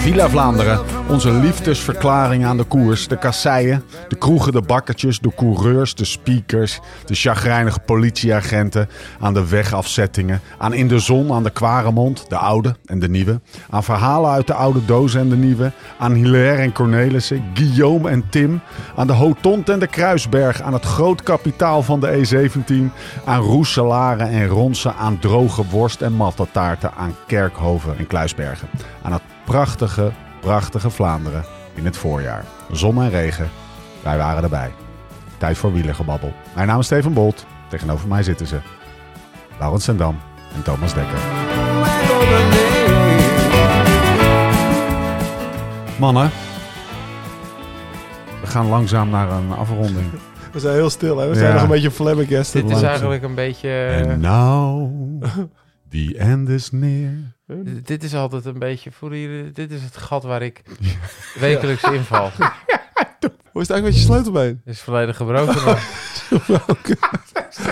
Villa Vlaanderen, onze liefdesverklaring aan de koers. De kasseien, de kroegen, de bakkertjes, de coureurs, de speakers, de chagrijnige politieagenten. Aan de wegafzettingen, aan In de Zon, aan de Kwaremond, de oude en de nieuwe. Aan verhalen uit de oude doos en de nieuwe. Aan Hilaire en Cornelissen, Guillaume en Tim. Aan de Hotond en de Kruisberg, aan het groot kapitaal van de E17. Aan roeselaren en ronsen, aan droge worst en mattataarten. Aan Kerkhoven en Kluisbergen. Aan het prachtige, prachtige Vlaanderen in het voorjaar. Zon en regen, wij waren erbij. Tijd voor wielergebabbel. Mijn naam is Steven Bolt. Tegenover mij zitten ze. Laurens Sendam en Thomas Dekker. Mannen, we gaan langzaam naar een afronding. We zijn heel stil, hè? We zijn Ja. nog een beetje flabbergasted. Dit is eigenlijk een beetje... En nou, the end is near. Dit is altijd een beetje voor jullie. Dit is het gat waar ik wekelijks inval. Hoe is het eigenlijk met je sleutelbeen? Het is volledig gebroken. maar-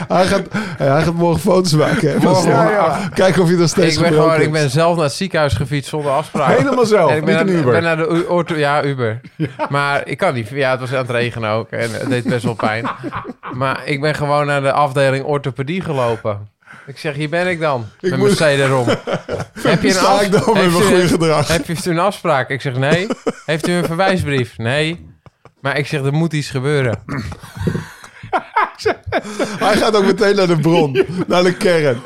Hij gaat, hij gaat morgen foto's maken. hè? Morgen, Ja. Kijken of hij nog steeds ik, ben gewoon, ik ben zelf naar het ziekenhuis gefietst zonder afspraak. Helemaal zelf, En ik ben, naar, Uber. ben naar de ortho- ja, Uber. Maar ik kan niet. Ja, het was aan het regenen ook. En het deed best wel pijn. Maar ik ben gewoon naar de afdeling orthopedie gelopen. Ik zeg, hier ben ik dan. met mijn moet- CD-ROM. Heb je een ik met mijn u- goede gedrag? Heb je een afspraak? Ik zeg, nee. Heeft u een verwijsbrief? Nee. Maar ik zeg, er moet iets gebeuren. Hij gaat ook meteen naar de bron, naar de kern.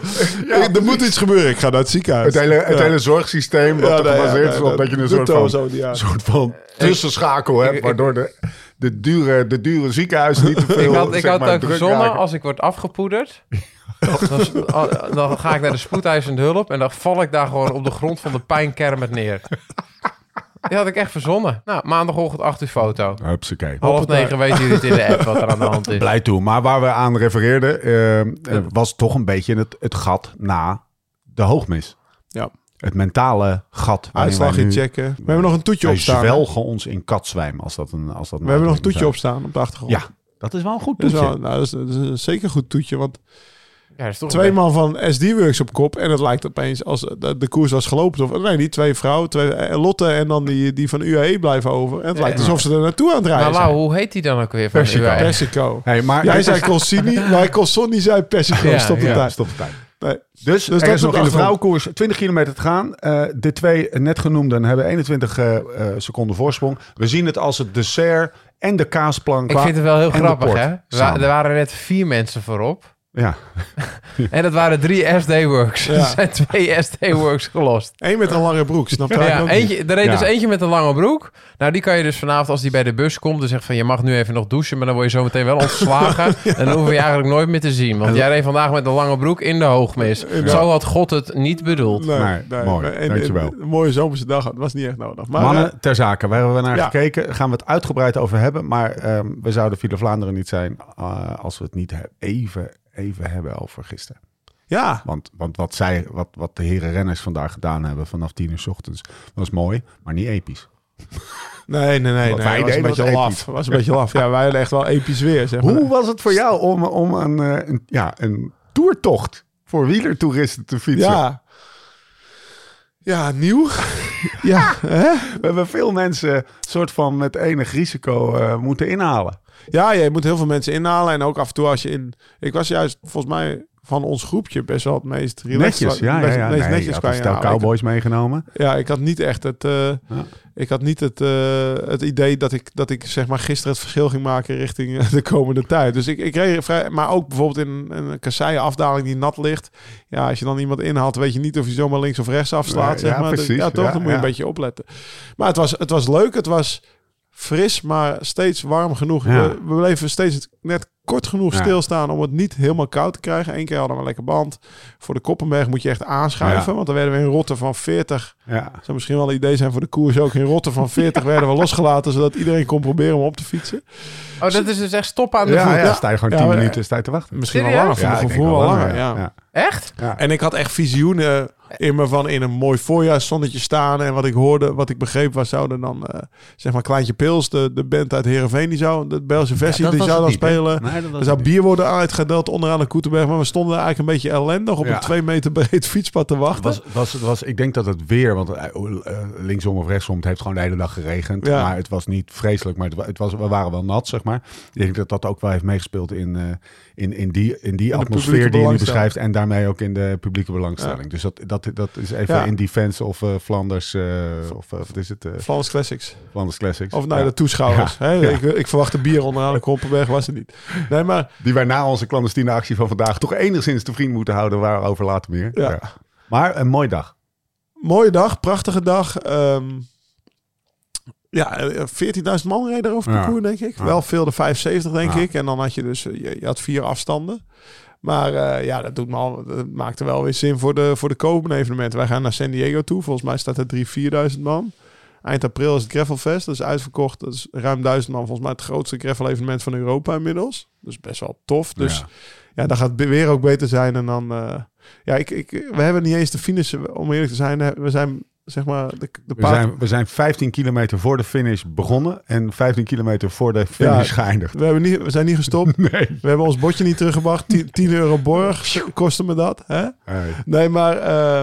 Ik- er moet iets gebeuren. Ik ga naar het ziekenhuis. Het hele, het Ja. hele zorgsysteem wat Ja, er nee, ja, gebaseerd nee, is op dat je een soort van, soort van tussenschakel hebt, ik- waardoor de, de, dure, de dure ziekenhuis niet te veel Ik had, ik had maar, ook verzonnen, raken. als ik word afgepoederd... dan, dan ga ik naar de spoedeisende hulp... en dan val ik daar gewoon op de grond van de pijnkermet neer. Die had ik echt verzonnen. Nou, maandagochtend 8 uur foto. Hupsakee. Half negen weten jullie het in de app wat er aan de hand is. Blij toe. Maar waar we aan refereerden, eh, eh, was toch een beetje het, het gat na de hoogmis. Ja. Het mentale gat. Uitslag nu- inchecken. We hebben nog een toetje Wij op staan. hè? zwelgen ons in katzwijm, als dat een als dat We hebben nog een toetje op staan op de achtergrond. Ja, dat is wel een goed Dat is, toetje. wel, nou, dat, is, dat is een zeker goed toetje. Want Ja, dat is toch twee man van SD-Works op kop. En het lijkt opeens als de, de koers was gelopen. Of, nee, die twee vrouwen. Twee, eh, Lotte en dan die, die van UAE blijven over. En het lijkt alsof ze er naartoe aan het rijden Maar Lau, zijn. hoe heet die dan ook weer? Van Persico. UAE? Persico. Hey, maar Jij zei Colsini, maar Colsoni zei Persico. Ja, Stop de ja. tijd. Stop de tijd. Nee. Dus, dat er is nog in de vrouwenkoers 20 kilometer te gaan. Eh, de twee net genoemden hebben 21 eh, eh, seconden voorsprong. We zien het als het dessert en de kaasplank. Ik vind het wel heel grappig, hè? Wa-. Er waren net vier mensen voorop. Ja, En dat waren drie SD-Works. Ja. Er zijn twee SD-Works gelost. Eén met een lange broek. Snap je? Ja, eentje, er reed Ja. dus eentje met een lange broek. Nou, die kan je dus vanavond, als die bij de bus komt... dan zegt van, je mag nu even nog douchen... maar dan word je zo meteen wel ontslagen. En dan hoef je eigenlijk nooit meer te zien. Want jij reed vandaag met een lange broek in de hoogmis. Zo had God het niet bedoeld. Nee, Nee, nee, mooi. En- en- Dankjewel. Een mooie zomerse dag. Het was niet echt nodig. Maar, Mannen, eh, ter zake. Waar hebben we naar ja. gekeken? Daar gaan we het uitgebreid over hebben. Maar ehm, we zouden Villa Vlaanderen niet zijn... eh, als we het niet even, even hebben over gisteren. ja, Want, want wat, zij, wat, wat de heren renners vandaag gedaan hebben... vanaf 10 uur 's ochtends, was mooi, maar niet episch. nee, nee, nee. Wij was een beetje was laf. was een beetje laf. Ja, wij hadden echt wel episch weer. Zeg maar. Hoe was het voor jou om, om een, eh, een, ja, een toertocht voor wielertoeristen te fietsen? Ja. Ja, nieuw. ja, hè? We hebben veel mensen soort van met enig risico eh, moeten inhalen. Ja, je moet heel veel mensen inhalen. En ook af en toe als je in... Ik was juist volgens mij van ons groepje best wel het meest relaxed. Netjes, ja, ja, best- ja. meest Nee, netjes je stel cowboys meegenomen. Ja, ik had niet echt het, eh, ik had niet het, eh, het idee dat ik, dat ik zeg maar gisteren het verschil ging maken richting eh, de komende tijd. Dus ik, ik reed vrij, maar ook bijvoorbeeld in een kasseien afdaling die nat ligt. Ja, als je dan iemand inhaalt, weet je niet of je zomaar links of rechts afslaat. Nee, zeg ja, maar. precies, ja, toch? ja, dan moet je ja. een beetje opletten. Maar het was, het was leuk, het was fris, maar steeds warm genoeg. Ja. We, we bleven steeds net kort genoeg Ja. stilstaan om het niet helemaal koud te krijgen. Eén keer hadden we een lekker band. Voor de Koppenberg moet je echt aanschuiven. Ja. Want dan werden we in rotten van 40. Ja. Zou misschien wel een idee zijn voor de koers ook. In rotten van 40 werden we losgelaten. Zodat iedereen kon proberen om op te fietsen. Oh, dat is dus echt stoppen aan de Ja, voet. ja, sta je gewoon Ja, 10 maar- minuten sta je te wachten. Misschien wel langer. Voor gevoel wel langer. ja. ja. Echt? En ik had echt visioenen in me van in een mooi voorjaarszonnetje staan. En wat ik hoorde, wat ik begreep, was zouden dan, eh, zeg maar, Kleintje Pils, de, de band uit Heerenveen, die zou, de Belgische versie, die zou dan spelen. Nee, was Er zou bier worden uitgedeeld onderaan de Koetenberg. Maar we stonden eigenlijk een beetje ellendig op Ja. een twee meter breed fietspad te wachten. Was, was, het was, ik denk dat het weer, want eh, eh, linksom of rechtsom, het heeft gewoon de hele dag geregend. Ja. Maar het was niet vreselijk, maar het was, we waren wel nat, zeg maar. Ik denk dat dat ook wel heeft meegespeeld in, eh, in, in die, in die atmosfeer die je nu beschrijft. En daarmee ook in de publieke belangstelling. Dus dat, dat, dat is even Ja. in defense of eh, Flanders, eh, of eh, wat is het? Flanders Classics. Flanders Classics. Of nou, Ja. de toeschouwers. Hè? Ik, ik verwachtte bier onderaan de Koppenberg, was het niet. Nee, maar Die wij na onze clandestine actie van vandaag toch enigszins te vriend moeten houden. Waarover later meer. Ja. Maar een mooie dag. mooie dag, prachtige dag. Ehm, ja, eh, 14.000 man reden er over Ja. parcours, denk ik. Ja. Wel veel de 75, denk Ja. ik. En dan had je dus, eh, je, je had vier afstanden. Maar eh, ja, dat, doet me al, dat maakte wel weer zin voor de, voor de komende evenementen. Wij gaan naar San Diego toe. Volgens mij staat er 3.000, 4.000 man. Eind april is het Gravelfest. Dat is uitverkocht. Dat is ruim 1000 man. Volgens mij het grootste gravel evenement van Europa inmiddels. Dus best wel tof. Dus Ja. dan gaat het weer ook beter zijn. En dan, eh, ja, ik, ik, we hebben niet eens de finish, om eerlijk te zijn. We zijn, zeg maar, de, de We zijn, we zijn 15 kilometer voor de finish begonnen en 15 kilometer voor de finish Ja. geëindigd. we, hebben niet, we zijn niet gestopt. Nee. We hebben ons bordje niet teruggebracht. 10, 10 euro borg kostte me dat. Hè? Nee. Nee, maar eh,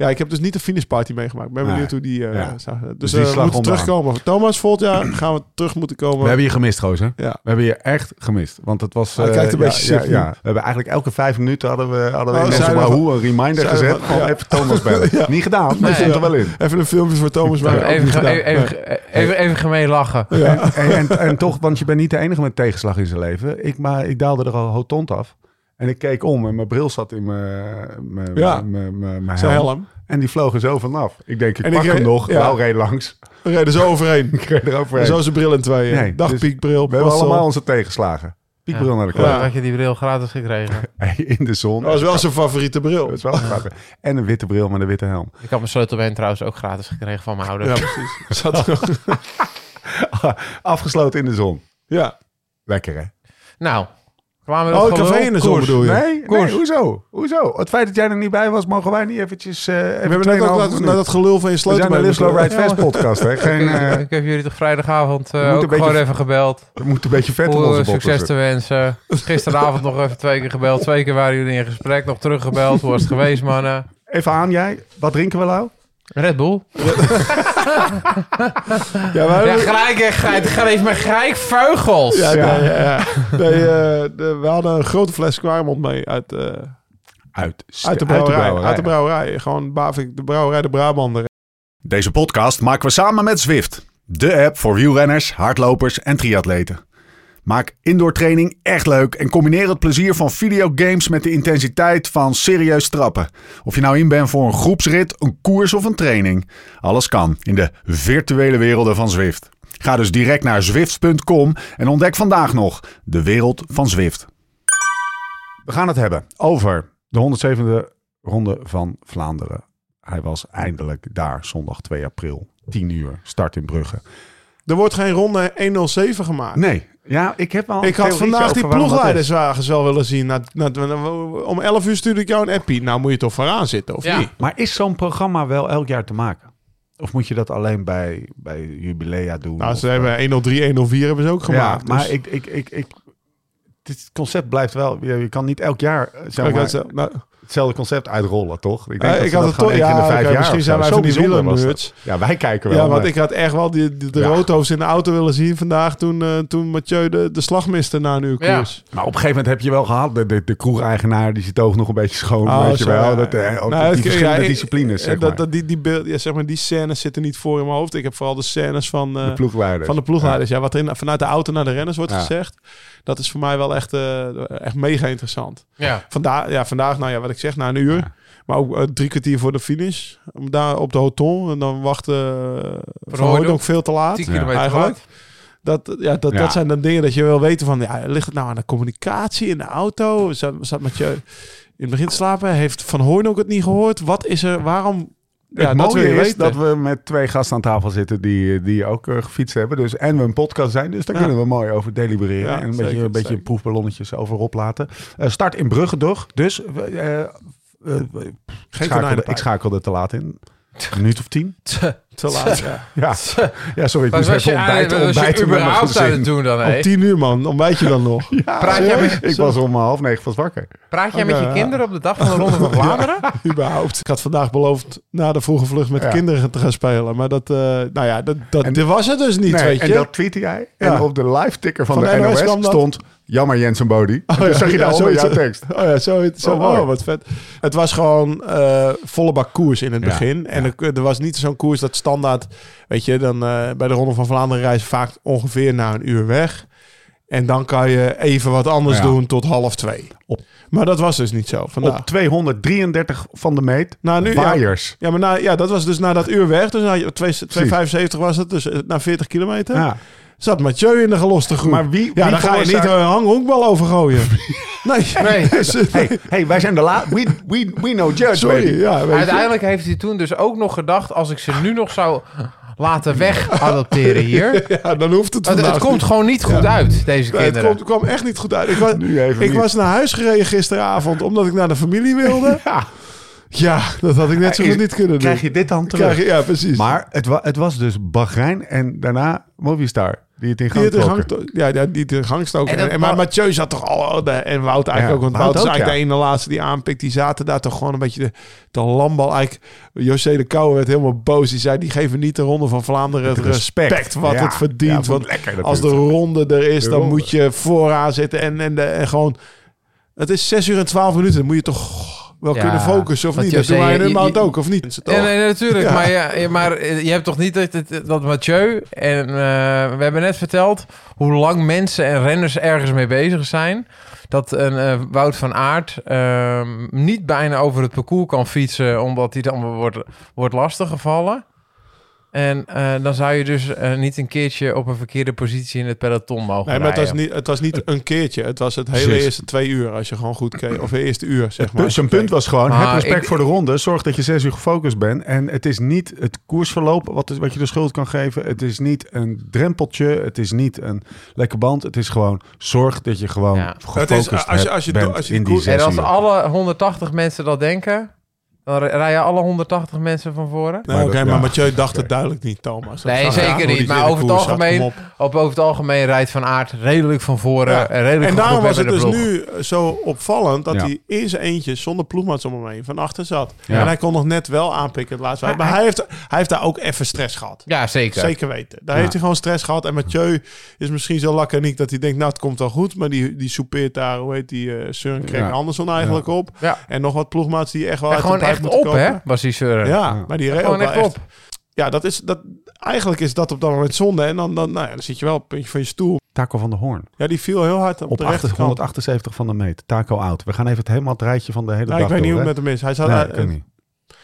ja, ik heb dus niet de finishparty meegemaakt. Ik ben benieuwd hoe die... eh, Ja. dus Dus die eh, slag we moeten terugkomen. Thomas, volgend jaar gaan we terug moeten komen. We hebben je gemist, gozer. Ja. We hebben je echt gemist. Want het was... Hij eh, kijkt een ja, beetje ja, ja. We hebben eigenlijk elke vijf minuten hadden we, hadden we Oh, in Wahoo een reminder zijn gezet ja. even Thomas bellen. Ja. Niet gedaan, maar stond er wel in. Even een filmpje voor Thomas. maar ook Even, even, even, even, even gemeen lachen. En, en, en toch, want je bent niet de enige met tegenslag in zijn leven. Ik, maar ik daalde er al hotond af. En ik keek om en mijn bril zat in mijn, mijn, Ja. mijn, mijn, helm. helm. En die vloog er zo vanaf. Ik denk, ik En pak ik hem nog. ja. Lau reed langs. We reden zo overheen. Ik reed eroverheen. Zo zijn bril in tweeën. Nee, Dag dus piekbril. We hebben allemaal onze tegenslagen. Piekbril naar de Ja. kloot. had je die bril gratis gekregen. In de zon. Dat was wel zijn favoriete bril. Dat is wel grappig. En een witte bril met een witte helm. Ik had mijn sleutelbeen trouwens ook gratis gekregen van mijn Ja, ouders. precies. Zat er nog- Afgesloten in de zon. ja. Lekker hè? Nou, kwamen we Oh, café in de zon bedoel je? Nee, hoezo? Hoezo? Het feit dat jij er niet bij was, mogen wij niet eventjes... eh We hebben net ook 2,5 dat, dat gelul van je We zijn sleutel de Live Slow Ride Ja. Fest podcast, hè? Geen, eh, Ik heb jullie toch vrijdagavond eh, moeten ook beetje- gewoon even gebeld. er moet een beetje vet Om onze succes te wensen. Gisteravond nog even twee keer gebeld. Twee keer waren jullie in gesprek. Nog teruggebeld. Hoe was het geweest, mannen? Even aan jij. Wat drinken we, Lau? Red Bull. Ja, wij Ja, hebben- gelijk, gelijk. Geef me gelijk ja, Ja. nee, ja. Nee, eh, de- we hadden een grote fles Quaremont mee uit, eh, Uit, uit, de brouwerij, uit de brouwerij. Gewoon Bavik, de brouwerij De Brabander. Deze podcast maken we samen met Zwift. De app voor wielrenners, hardlopers en triatleten. Maak indoor training echt leuk en combineer het plezier van videogames met de intensiteit van serieus trappen. Of je nou in bent voor een groepsrit, een koers of een training. Alles kan in de virtuele werelden van Zwift. Ga dus direct naar zwift.com en ontdek vandaag nog de wereld van Zwift. We gaan het hebben over de 107e ronde van Vlaanderen. Hij was eindelijk daar, zondag 2 april, 10 uur, start in Brugge. Er wordt geen ronde 107 gemaakt. Nee, ja, ik heb al. Ik had vandaag die ploegleiderswagens wel willen zien. Na, na, om 11 uur stuurde ik jou een appie. Nou moet je toch vooraan zitten, of Ja. niet? Maar is zo'n programma wel elk jaar te maken? Of moet je dat alleen bij, bij jubilea doen? Nou, Of, ze hebben 103, 104 hebben ze ook gemaakt. Ja, maar dus- ik, ik, ik, ik, dit concept blijft wel. Je, je kan niet elk jaar eh, zeg maar, nou, hetzelfde concept uitrollen, toch? Ik, Eh, dat ik had dat het gewoon toch- in de vijf jaar misschien zijn wij Zo van die dat. Ja, wij kijken wel. ja, want ik had echt wel die, de, de Ja. roto's in de auto willen zien vandaag toen, eh, toen Mathieu de, de slag miste na een uur Ja. koers. Maar op een gegeven moment heb je wel gehad. De, de, de kroegeigenaar die zit oog nog een beetje schoon. Oh, weet je zo, wel. ja. Dat, eh, ook Nou, die het- verschillende ja, disciplines, eh, zeg dat, maar. dat, die, die, beeld, ja, zeg maar, die scènes zitten niet voor in mijn hoofd. Ik heb vooral de scènes van, eh, de ploegleiders. van de ploegleiders. Ja. wat er in, vanuit de auto naar de renners wordt gezegd. Dat is voor mij wel echt, eh, echt mega interessant. Ja. Vandaag, ja, vandaag, nou ja, wat ik zeg, na een uur. Ja. Maar ook eh, drie kwartier voor de finish. Om Daar op de hoton. En dan wachten uh, Hooijdonk. Van Hooijdonk veel te laat. 10 Ja. kilometer Eigenlijk. Dat, ja, dat, Ja. dat zijn dan dingen dat je wil weten van... Ja, ligt het nou aan de communicatie in de auto? Zat, zat Mathieu in het begin te slapen? Heeft Van Hoorn ook het niet gehoord? Wat is er? Waarom? Ja, het mooie is weten. dat we met twee gasten aan tafel zitten die, die ook eh, gefietst hebben. Dus, en we een podcast zijn, dus daar Ja. kunnen we mooi over delibereren. Ja, en een zeker, beetje, een beetje proefballonnetjes over oplaten. Eh start in Brugge toch? Dus eh, ik, schakelde, ik schakelde te laat in. Een minuut of tien? Te laat, ja. Ja, ja sorry. Ik moest was je, even ontbijten, wat was je ontbijten met mijn überhaupt aan het gezin. doen dan? Om hé? tien uur, man. Ontbijt je dan nog? Praat jij met, Ik was om half negen pas wakker. praat jij met je Ja. kinderen op de dag van de Ronde van Vlaanderen? überhaupt. Ik had vandaag beloofd na de vroege vlucht met Ja. de kinderen te gaan spelen. Maar dat, eh, nou ja, dat, dat, En- dit was het dus niet, Nee, weet en je. dat tweette jij. Ja. En op de live ticker van, Van de de NOS NOS, kwam dat. stond... Jammer Jensen Bodie. Oh, En toen zag je daar onder zoiets. jouw tekst. Oh ja, zo, zo Oh, mooi. oh, wat vet. Het was gewoon eh, volle bak koers in het Ja, begin. En ja. er, er was niet zo'n koers dat standaard... Weet je, dan eh, bij de Ronde van Vlaanderen reis vaak ongeveer na een uur weg. En dan kan je even wat anders Ja. doen tot half twee. Op- Maar dat was dus niet zo vandaag. Op 233 van de meet. Nou, nu, ja, Waaiers. ja, maar na, ja, dat was dus na dat uur weg. Dus na je- twee- 2,75 was het, dus eh, na 40 kilometer. Ja. Zat Mathieu in de geloste groep. Maar wie, ja, wie dan ga je niet een hanghoekbal overgooien. nee. Nee. Dus, Hey, hey, wij zijn de la... We, we, we know judge, Sorry, ja, je. Uiteindelijk heeft hij toen dus ook nog gedacht... als ik ze nu nog zou laten wegadopteren hier... Ja, dan hoeft het Het, het komt gewoon niet goed uit, deze Nee, het kinderen. komt, kwam echt niet goed uit. Ik, was, Nu even ik was naar huis gereden gisteravond omdat ik naar de familie wilde. Ja. Ja, dat had ik net zo goed niet kunnen doen. Krijg je dit dan terug? Krijg je, ja, precies. Maar het, wa het was dus Bahrein en daarna Movistar. Die het in die gang het in to- ja, ja, die het in gang stoken. En maar Mathieu zat toch al... de- En Wout eigenlijk Ja, ook. Want Wout is eigenlijk ja. de ene laatste die aanpikt. Die zaten daar toch gewoon een beetje de, de landbal. Eigenlijk, José de Kouwer werd helemaal boos. Die zei, die geven niet de Ronde van Vlaanderen het Het respect, respect. wat Ja, het verdient. ja, want lekker als de ronde er is, De dan ronde. moet je vooraan zitten. En, en, de, en gewoon... Het is 6 uur en 12 minuten. Dan moet je toch wel Ja, kunnen focussen of niet? Dat doen wij in ook, of niet? Ja, nee, natuurlijk. Ja. Maar, ja, maar eh, je hebt toch niet dat, dat, Mathieu... En eh, we hebben net verteld hoe lang mensen en renners ergens mee bezig zijn. Dat een eh, Wout van Aert eh, niet bijna over het parcours kan fietsen... omdat hij dan wordt, wordt lastiggevallen. En eh, dan zou je dus eh, niet een keertje op een verkeerde positie in het peloton mogen Nee, maar het was, niet, het was niet een keertje. Het was het hele Precies. eerste twee uur. Als je gewoon goed keek. Of het eerste uur, zeg maar. Dus zijn punt was gewoon, Maar heb respect ik- voor de ronde. Zorg dat je zes uur gefocust bent. En het is niet het koersverloop wat, wat je de schuld kan geven. Het is niet een drempeltje. Het is niet een lekker band. Het is gewoon, zorg dat je gewoon Ja. gefocust Het is, als je- hebt- als je- bent als je in de die koers- zes En als alle 180 mensen dat denken... dan rijden alle 180 mensen van voren. Nee, Maar oké, maar ja. Mathieu dacht het duidelijk niet, Thomas. Dat Nee, zeker niet. Maar over het algemeen- op. Op, over het algemeen rijdt Van Aert redelijk van voren. Ja. eh, Redelijk En daarom was het dus nu eh, zo opvallend dat Ja. hij in zijn eentje zonder ploegmaats om hem heen van achter zat. Ja. En hij kon nog net wel aanpikken het laatste. Maar hij heeft, hij heeft daar ook even stress gehad. Ja, zeker. Zeker weten. Daar Ja. heeft hij gewoon stress gehad. En Mathieu is misschien zo lakkeniek dat hij denkt, nou, het komt wel goed. Maar die, die soupeert daar, hoe heet die, eh Søren. Anderson eigenlijk op. Ja. En nog wat ploegmaats die echt wel uit echt op, hè, was die Søren. Ja, Ja. maar die reed ook echt op. Ja, dat is, dat, eigenlijk is dat op dat moment zonde. En dan, dan, nou ja, dan zit je wel op het puntje van je stoel. Taco van de Hoorn. Ja, die viel heel hard op, Op de 8, rechterkant. 178 van de meet. Taco oud. We gaan even het helemaal het rijtje van de hele Ja, dag ik weet niet hoe door, het met hem is. Hij zat? Nee, niet.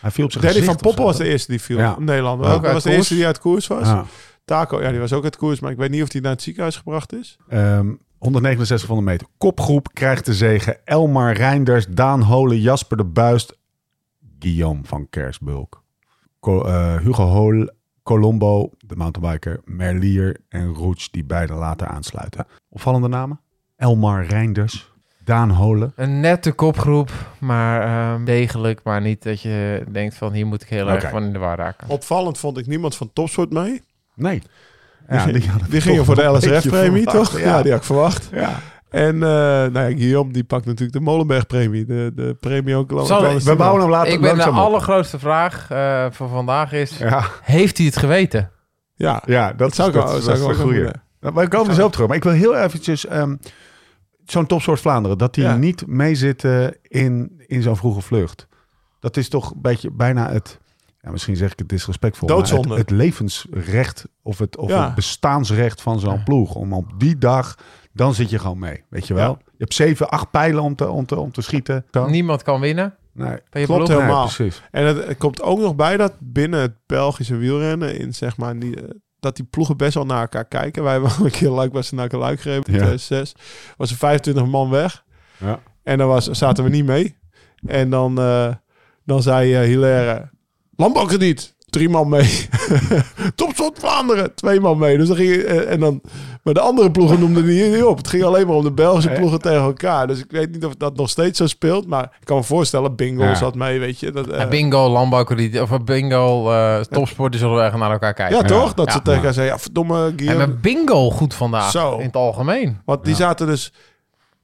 Hij viel op zijn Danny van Poppel was de eerste die viel Ja. in Nederland. Ja. Ook Ook uit was de eerste die uit koers was. Ja. Taco, ja, die was ook uit koers. Maar ik weet niet of hij naar het ziekenhuis gebracht is. Ehm, 169 van de meter. Kopgroep krijgt de zegen. Elmar Reinders, Daan Holen, Jasper de Buist, Guillaume van Kersbulk. Co- eh, Hugo Hol, Colombo, de mountainbiker, Merlier en Roets, die beide later aansluiten. Opvallende namen? Elmar Reinders, Daan Holen. Een nette kopgroep, maar ehm, degelijk. Maar niet dat je denkt van hier moet ik heel erg van in de war raken. Opvallend vond ik niemand van Topsport mee. Nee. Die, ging- hadden die we gingen voor de verwacht, toch? Ja. die had ik verwacht. Ja. En eh nou ja, Guillaume die pakt natuurlijk de Molenberg-premie. De, de premie ook. Zal- We bouwen hem later Ik ben de allergrootste vraag eh voor vandaag is... Ja, Heeft hij het geweten? Ja, ja, dat, zou ik dat, wel- is- zou dat ik wel goeie. doen, Nou, Maar we komen er zo op terug. Maar ik wil heel eventjes... ehm, zo'n topsoort Vlaanderen, dat die Ja. niet meezitten in, in zo'n vroege vlucht. Dat is toch een beetje bijna het... Ja, misschien zeg ik het disrespectvol. maar Doodzonde. Het, het levensrecht of het, of Ja. het bestaansrecht van zo'n ploeg. Om op die dag, dan zit je gewoon mee. Weet je wel? Ja. Je hebt zeven, acht pijlen om te, om te, om te schieten. Zo. Niemand kan winnen. Nee. Je Klopt helemaal. Nee, precies. En het, het komt ook nog bij dat binnen het Belgische wielrennen, in zeg maar die, eh, dat die ploegen best wel naar elkaar kijken. Wij hebben al een keer Luik bij naar Luik gereden in Ja. 2006. Was er 25 man weg. Ja. En dan was, zaten we niet mee. En dan, eh, dan zei uh, Hilaire... Landbouwkrediet, drie man mee. Topsport Vlaanderen, twee man mee. Dus dan ging, je, en dan, maar de andere ploegen noemden die niet op. Het ging alleen maar om de Belgische ploegen tegen elkaar. Dus ik weet niet of dat nog steeds zo speelt. Maar ik kan me voorstellen, bingo Ja. zat mee, weet je. Dat, eh, Ja, bingo, landbouwkrediet of bingo, eh topsport, die zullen we echt naar elkaar kijken. ja, toch? Dat Ja. ze tegen elkaar zeiden, ja, verdomme, En Guillaume. bingo goed vandaag, Zo. in het algemeen. Want die zaten dus,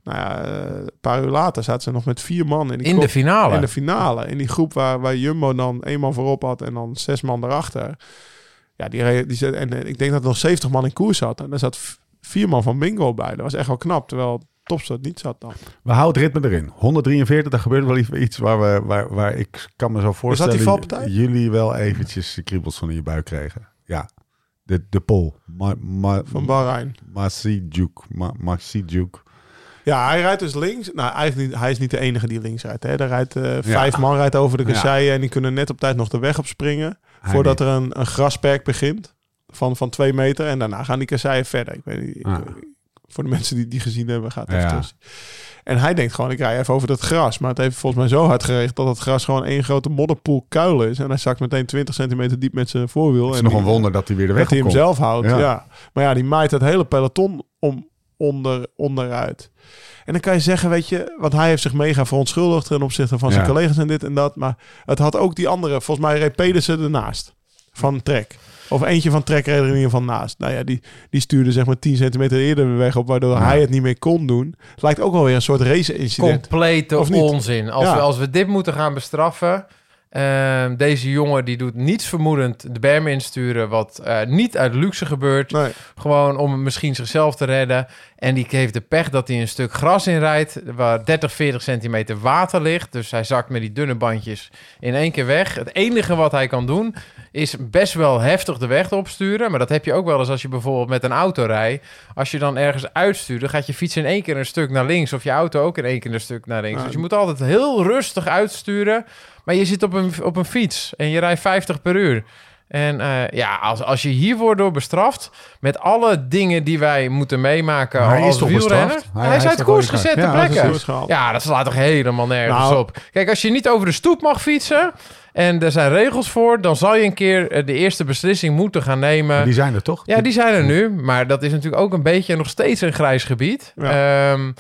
nou ja, een paar uur later zaten ze nog met vier man in, die In de finale. In de finale. In die groep waar, waar Jumbo dan één man voorop had en dan zes man erachter. Ja, die, die en eh, ik denk dat er nog 70 man in koers zat. En daar zat vier man van bingo bij. Dat was echt wel knap, terwijl Topstart niet zat dan. We houden het ritme erin. 143, daar gebeurt wel iets- iets waar, we, waar, waar ik kan me zo voorstellen... jullie wel eventjes kriebels van in je buik kregen. Ja, de, de pol. Ma, ma, Van Bahrein. Masijuk. Ma. Ja, hij rijdt dus links. Nou, eigenlijk niet, hij is niet de enige die links rijdt. Hè. Er rijdt eh, vijf man rijdt over de Ja. kasseien en die kunnen net op tijd nog de weg op springen. Voordat er een, een grasperk begint van, van twee meter. En daarna gaan die kasseien verder. Ik weet niet, ik- Ah. voor de mensen die die gezien hebben, gaat het Ja. even tussen. En hij denkt gewoon, ik rij even over dat gras. Maar het heeft volgens mij zo hard geregeld dat het gras gewoon één grote modderpoel kuil is. En hij zakt meteen 20 centimeter diep met zijn voorwiel. Het is en nog die- een wonder dat hij weer de weg dat hij hem zelf houdt, ja. Ja. Maar ja, die maait het hele peloton om, onder, onderuit. En dan kan je zeggen, weet je, want hij heeft zich mega verontschuldigd ten opzichte van zijn Ja. collega's en dit en dat. Maar het had ook die andere, volgens mij reed Pedersen ernaast van Trek. Of eentje van Trek reed er in ieder geval naast. Nou ja, die, die stuurde zeg maar 10 centimeter eerder de weg op, waardoor Ja. hij het niet meer kon doen. Het lijkt ook wel weer een soort race-incident. Complete onzin. Als, Ja. we, als we dit moeten gaan bestraffen. Ehm, deze jongen die doet niets vermoedend de berm insturen. Wat eh, niet uit luxe gebeurt. Nee. Gewoon om misschien zichzelf te redden. En die heeft de pech dat hij een stuk gras inrijdt. Waar 30, 40 centimeter water ligt. Dus hij zakt met die dunne bandjes in één keer weg. Het enige wat hij kan doen is best wel heftig de weg opsturen. Maar dat heb je ook wel eens als je bijvoorbeeld met een auto rijdt. Als je dan ergens uitstuurt, dan gaat je fiets in één keer een stuk naar links. Of je auto ook in één keer een stuk naar links. Dus je moet altijd heel rustig uitsturen. Maar je zit op een, op een fiets en je rijdt 50 per uur. En eh, ja, als, als je hiervoor door bestraft, met alle dingen die wij moeten meemaken Maar hij als is toch wielrenner. Hij- Hij, is uit koers gezet ter Ja, plekke. Ja, dat slaat toch helemaal nergens Nou. op. Kijk, als je niet over de stoep mag fietsen en er zijn regels voor, dan zal je een keer eh, de eerste beslissing moeten gaan nemen. Die zijn er toch? Ja, die zijn er nu. Maar dat is natuurlijk ook een beetje nog steeds een grijs gebied. Ehm,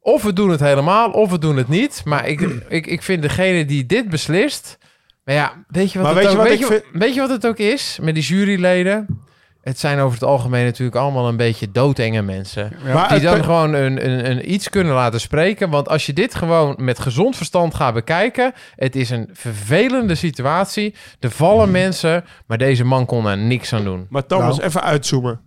of we doen het helemaal, of we doen het niet. Maar ik, ik, ik vind degene die dit beslist... Maar ja, weet je wat, het, ook, weet je wat het ook is met die juryleden? Het zijn over het algemeen natuurlijk allemaal een beetje doodenge mensen. Maar Die dan gewoon een, een, een iets kunnen laten spreken. Want als je dit gewoon met gezond verstand gaat bekijken... het is een vervelende situatie. Er vallen mensen, maar deze man kon er niks aan doen. Maar Thomas, Nou. even uitzoomen.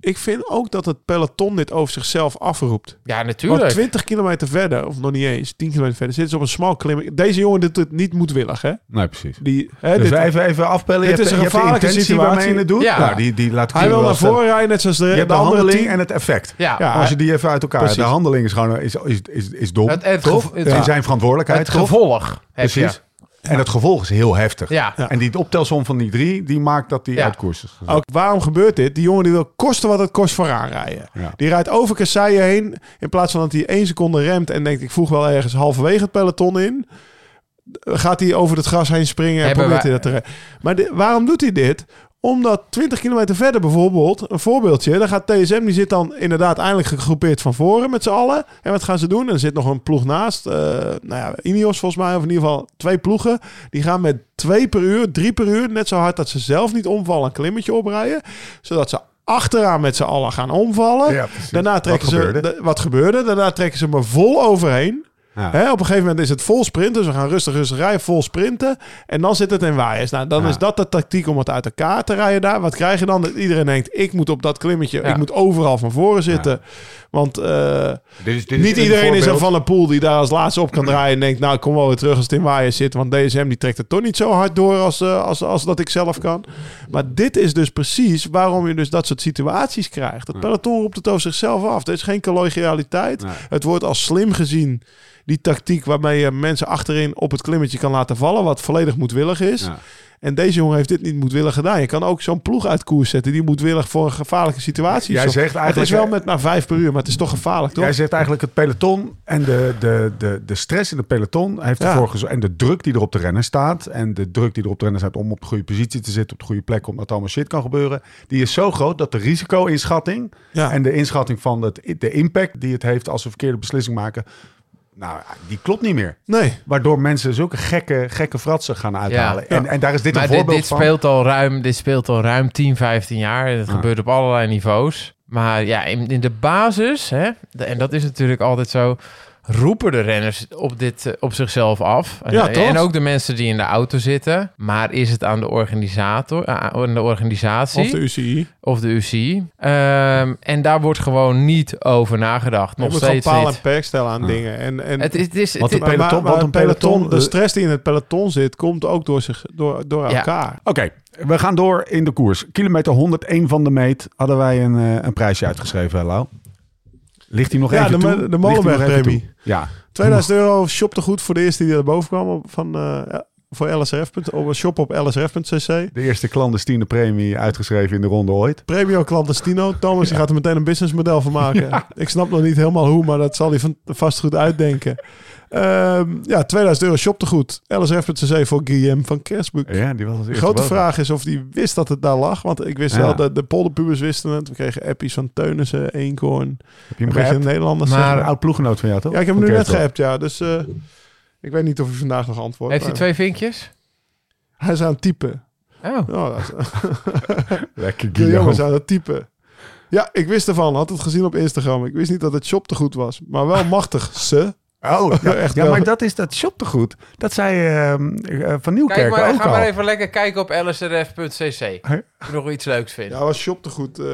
Ik vind ook dat het peloton dit over zichzelf afroept. Ja, natuurlijk. Want 20 kilometer verder, of nog niet eens, 10 kilometer verder, zitten ze op een smal klim. Deze jongen doet het niet moedwillig, hè? Nee, precies. Die, hè Dus dit- even, even afpellen. dit is een je hebt de gevaarlijke intentie situatie. waarmee je het doet. Ja. Nou, die, die laat hij wil naar voren rijden, net zoals de, Je hebt de handeling team. en het effect. Ja, Ja, Als je die even uit elkaar... Precies. De handeling is gewoon is, is, is, is dom, Het- het het- zijn verantwoordelijkheid, het gevolg heb Precies. En het gevolg is heel heftig. Ja. En die optelsom van die drie, die maakt dat die Ja. uit koers is. Ook waarom gebeurt dit? Die jongen die wil kosten wat het kost vooraan rijden. Ja. Die rijdt over kasseien heen. In plaats van dat hij één seconde remt en denkt... ik voeg wel ergens halverwege het peloton in. Gaat hij over het gras heen springen en Hebben probeert hij dat te redden. Maar waarom doet hij dit? Omdat 20 kilometer verder bijvoorbeeld, een voorbeeldje, dan gaat TSM, die zit dan inderdaad eindelijk gegroepeerd van voren met z'n allen. En wat gaan ze doen? Er zit nog een ploeg naast, eh, nou ja, Ineos volgens mij, of in ieder geval twee ploegen. Die gaan met twee per uur, drie per uur, net zo hard dat ze zelf niet omvallen, een klimmetje oprijden. Zodat ze achteraan met z'n allen gaan omvallen. Ja. Daarna trekken Wat ze, gebeurde? de- wat gebeurde? Daarna trekken ze me vol overheen. Ja. Hè, op een gegeven moment is het vol sprinten. Dus we gaan rustig, rustig rijden, vol sprinten. En dan zit het in waaiers. Nou, dan Ja. is dat de tactiek om het uit elkaar te rijden daar. Wat krijg je dan? Dat iedereen denkt, ik moet op dat klimmetje, Ja. ik moet overal van voren zitten. Want eh, Dit is, dit niet een iedereen is een voorbeeld. Van der Poel die daar als laatste op kan draaien. En denkt, nou, ik kom wel weer terug als het in waaiers zit. Want DSM die trekt het toch niet zo hard door als, eh, als, als dat ik zelf kan. Maar dit is dus precies waarom je dus dat soort situaties krijgt. Het peloton roept het over zichzelf af. Er is geen collegialiteit. Het wordt als slim gezien. Die tactiek waarmee je mensen achterin op het klimmetje kan laten vallen, wat volledig moedwillig is. Ja. En deze jongen heeft dit niet moedwillig gedaan. Je kan ook zo'n ploeg uit koers zetten die moedwillig voor een gevaarlijke situatie Jij zegt Het is eigenlijk- wel met maar vijf per uur, maar het is toch gevaarlijk, toch? Jij zegt eigenlijk het peloton en de, de, de, de stress in het peloton heeft Ja. ervoor gezorgd. En de druk die er op de renner staat. En de druk die er op de renner staat om op de goede positie te zitten, op de goede plek, omdat allemaal shit kan gebeuren. Die is zo groot dat de risico-inschatting Ja. en de inschatting van het, de impact die het heeft als ze een verkeerde beslissing maken. Nou, die klopt niet meer. Nee. Waardoor mensen zulke gekke, gekke fratsen gaan uithalen. Ja. En, en daar is dit maar een dit, voorbeeld dit van. speelt al ruim, dit speelt al ruim 10, 15 jaar. En het Ja. gebeurt op allerlei niveaus. Maar ja, in, in de basis, hè, en dat is natuurlijk altijd zo, roepen de renners op, dit, eh, op zichzelf af. Ja, en, toch? en ook de mensen die in de auto zitten. Maar is het aan de organisator, eh, aan de organisatie Of de UCI. of de UCI? Ehm, en daar wordt gewoon niet over nagedacht. Je Nog steeds paal en niet. perk stellen aan dingen. En, en, Het is, het is, het peloton- maar, maar wat een peloton- de stress die in het peloton zit, komt ook door, zich, door, door Ja. elkaar. Oké, we gaan door in de koers. Kilometer 101 van de meet hadden wij een, eh, een prijsje uitgeschreven, Lau. Ligt hij nog Ja, even de, toe? de Molenberg-premie. toe? Ja. 2000 euro shopte goed voor de eerste die erboven kwam van, eh, ja, voor LSRF. Op shop op lsrf.cc. De eerste clandestine premie uitgeschreven in de ronde ooit. Premio Clandestino. Thomas die gaat er meteen een businessmodel van maken. Ik snap nog niet helemaal hoe, maar dat zal hij van, vast goed uitdenken. Ehm, ja, 2000 euro shopte goed. LSRF.cc voor Guillaume van Kersbroek. Ja, die was als De eerste grote boven. vraag is of hij wist dat het daar lag. Want ik wist Ja. wel, de, de polderpubers wisten het. We kregen appies van Teunissen, Eenkoorn. Heb je hem geappt? Nederlanders. Maar- Een oud ploeggenoot van jou, toch? ja, ik heb hem nu net geappt, ja. Dus eh, ik weet niet of hij vandaag nog antwoordt. heeft hij twee vinkjes? Hij is aan het typen. Oh. Oh, dat is, Lekker Guillaume. aan het typen. Ja, ik wist ervan. Had het gezien op Instagram. Ik wist niet dat het shop te goed was. Maar wel machtig, ze. Oh, ja, Echt ja wel. maar dat is dat shoptegoed. Dat zei ehm, eh, Van Nieuwkerk Kijk maar, ook ga al. maar even lekker kijken op lsrf.cc. Of je nog iets leuks vindt. Ja, was shop te goed, eh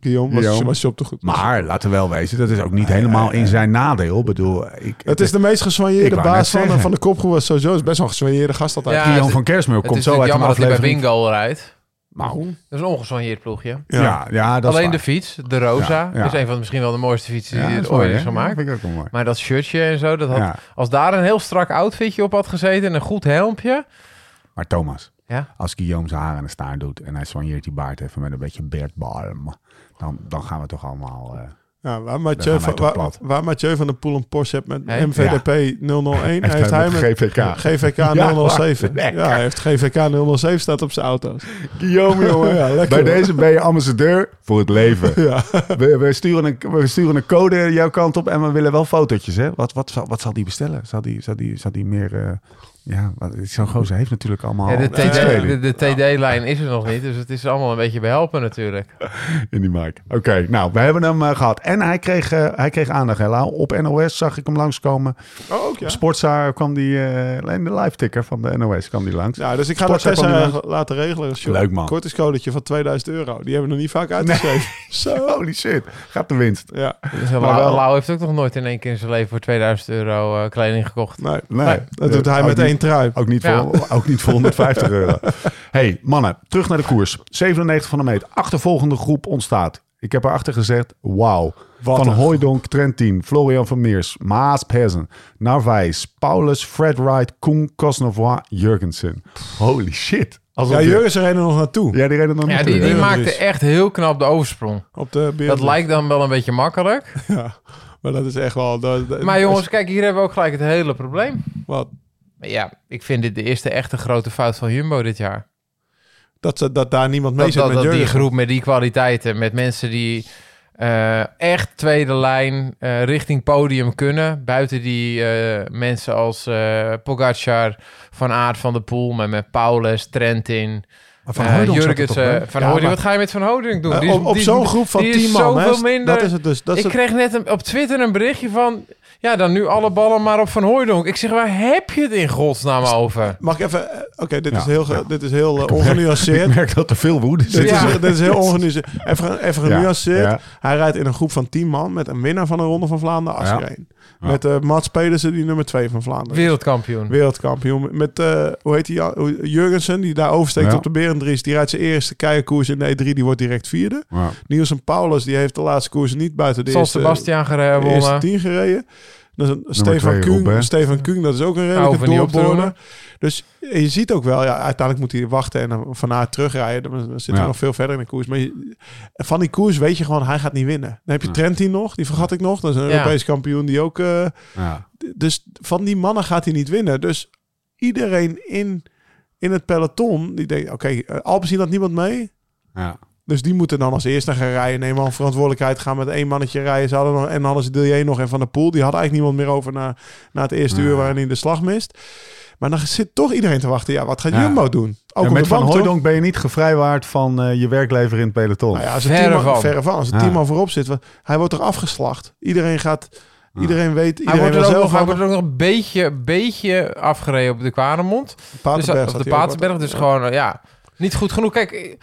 Guillaume. Was, Guillaume. was te goed. Maar laten we wel wezen, dat is ook niet helemaal in zijn nadeel. Ik bedoel, ik, Het is de meest geswanjeerde net baas van, van de kopgroep. was Sowieso is best wel een geswanjeerde gast altijd. Ja, Guillaume het- van Kersmeur Het komt is zo uit natuurlijk een jammer dat hij bij aflevering. Bingo rijdt. Nou, Dat is een ongesoigneerd ploegje. ja, ja, dat Alleen is de fiets, de Rosa, Ja, ja. is een van misschien wel de mooiste fietsen Ja, die er ooit is gemaakt. Ja, vind ik ook wel mooi. Maar dat shirtje en zo, dat had, Ja. als daar een heel strak outfitje op had gezeten en een goed helmpje. Maar Thomas, Ja, als Guillaume zijn haar aan de staart doet en hij soigneert die baard even met een beetje Bert Balm, dan, dan gaan we toch allemaal... eh, Ja, waar Mathieu, van, waar, waar Mathieu van de Poel een Porsche heeft met Hey. MVDP 001, heeft, hij met GVK. GVK Ja, 007. lekker. Ja, hij heeft GVK 007 staat op zijn auto's. Guillaume, jongen. Ja, lekker, Bij hoor. deze ben je ambassadeur voor het leven. Ja. We, we, sturen een, we sturen een code jouw kant op en we willen wel fotootjes. Hè? Wat, wat, zal, wat zal die bestellen? Zal die, zal die, zal die meer... eh, ja, zo'n gozer heeft natuurlijk allemaal Ja, de, TD de, de TD-lijn is er nog niet, dus het is allemaal een beetje behelpen natuurlijk. in die mic. Oké, nou, we hebben hem eh, gehad. En hij kreeg, eh, hij kreeg aandacht, hè, Lau. Op NOS zag ik hem langskomen. Oh, ook ja. Op kwam die, eh alleen de live ticker van de NOS kwam die langs. Ja, dus ik ga dat Tessa laten regelen. Leuk, man. Kortingscodetje van 2000 euro. Die hebben we nog niet vaak uitgeschreven. Zo. Holy shit, gaat de winst. Ja, Dus Lau, heeft ook nog nooit in één keer in zijn leven voor 2000 euro kleding gekocht. nee. Nee, Dat doet hij ook één trui. Ook niet, voor, Ja. ook niet voor 150 euro. hey, mannen, terug naar de koers. 97 van de meet. Achtervolgende groep ontstaat. Ik heb erachter gezegd, wauw. Wat Van een Hooijdonk, Trentin, Florian van Meers, Maas Pezen, Narwijs, Paulus, Fred Wright, Koen, Cosnefroy, Jurgensen. Holy shit. Alsof Ja, je- Jurgensen reden er nog naartoe. Ja, die reden nog Ja, niet die, maakte echt heel knap de oversprong. Op de. Dat lijkt dan wel een beetje makkelijk. Ja, maar dat is echt wel... Dat, dat- Maar jongens, kijk, hier hebben we ook gelijk het hele probleem. Wat? Maar Ja, ik vind dit de eerste echte grote fout van Jumbo dit jaar. Dat, ze, dat daar niemand mee Dat, zit dat, met dat die groep met die kwaliteiten, met mensen die eh, echt tweede lijn eh, richting podium kunnen. Buiten die eh, mensen als Pogacar, Van Aert van der Poel, maar met Paulus, Trentin, Van eh, Van Ja, maar- Wat ga je met Van Hoording doen? Die is- op zo'n groep van die is 10 man, minder. Dat is het dus. Dat is ik het- kreeg net een, op Twitter een berichtje van... Ja, dan nu alle ballen maar op Van Hooijdonk. Ik zeg, waar heb je het in godsnaam over? Mag ik even... eh, Oké, dit, Ja, is heel ja. dit is heel eh, Ik ongenuanceerd. merk dat er veel woede zit. Dit, Ja. is, dit is heel ongenuanceerd. Even, even genuanceerd. ja. Hij rijdt in een groep van 10 man met een winnaar van de Ronde van Vlaanderen, Asgreen. Met eh Mats Pedersen, die nummer 2 van Vlaanderen. Wereldkampioen. Wereldkampioen. Met, eh, hoe heet hij? Jurgensen, die daar oversteekt Ja. op de Andries, die rijdt zijn eerste keienkoers in de E3, die wordt direct vierde. Ja. Nielsen Paulus, die heeft de laatste koers niet buiten de eerste, Sebastian de eerste gewonnen. tien gereden. Dat is een Stefan twee, Kuhn. Stefan Kuhn, dat is ook een Nou, redelijke noemen. Dus je ziet ook wel, ja, uiteindelijk moet hij wachten en dan van Aert terugrijden. Dan dan zit hij Ja. nog veel verder in de koers. Maar je- van die koers weet je gewoon, hij gaat niet winnen. Dan heb je Ja. Trentin nog, die vergat ik nog. Dat is een Ja. Europees kampioen die ook... eh, Ja. dus van die mannen gaat hij niet winnen. Dus iedereen in, in het peloton, die denkt, oké, okay, Alpecin had niemand mee. Ja. Dus die moeten dan als eerste gaan rijden. Neem al verantwoordelijkheid. Gaan met één mannetje rijden. Ze hadden nog, en dan hadden ze Dillier nog en Van der Poel. Die hadden eigenlijk niemand meer over na, na het eerste Ja. uur waarin hij de slag mist. Maar dan zit toch iedereen te wachten. Ja, wat gaat Ja. Jumbo doen? Ook op met de Van? Hooijdonk ben je niet gevrijwaard van eh, je werklever in het peloton. Nou ja, als het Verre team, van. verre van. Als het Ja. team al voorop zit. Hij wordt toch afgeslacht. Iedereen gaat... Ja. Iedereen weet... Hij Iedereen wordt, wil er ook zelf nog, hij wordt er ook nog een beetje, beetje afgereden op de Kwaremond. Dus, Paterberg op de Paterberg. Dus gewoon, eh, ja, niet goed genoeg. Kijk,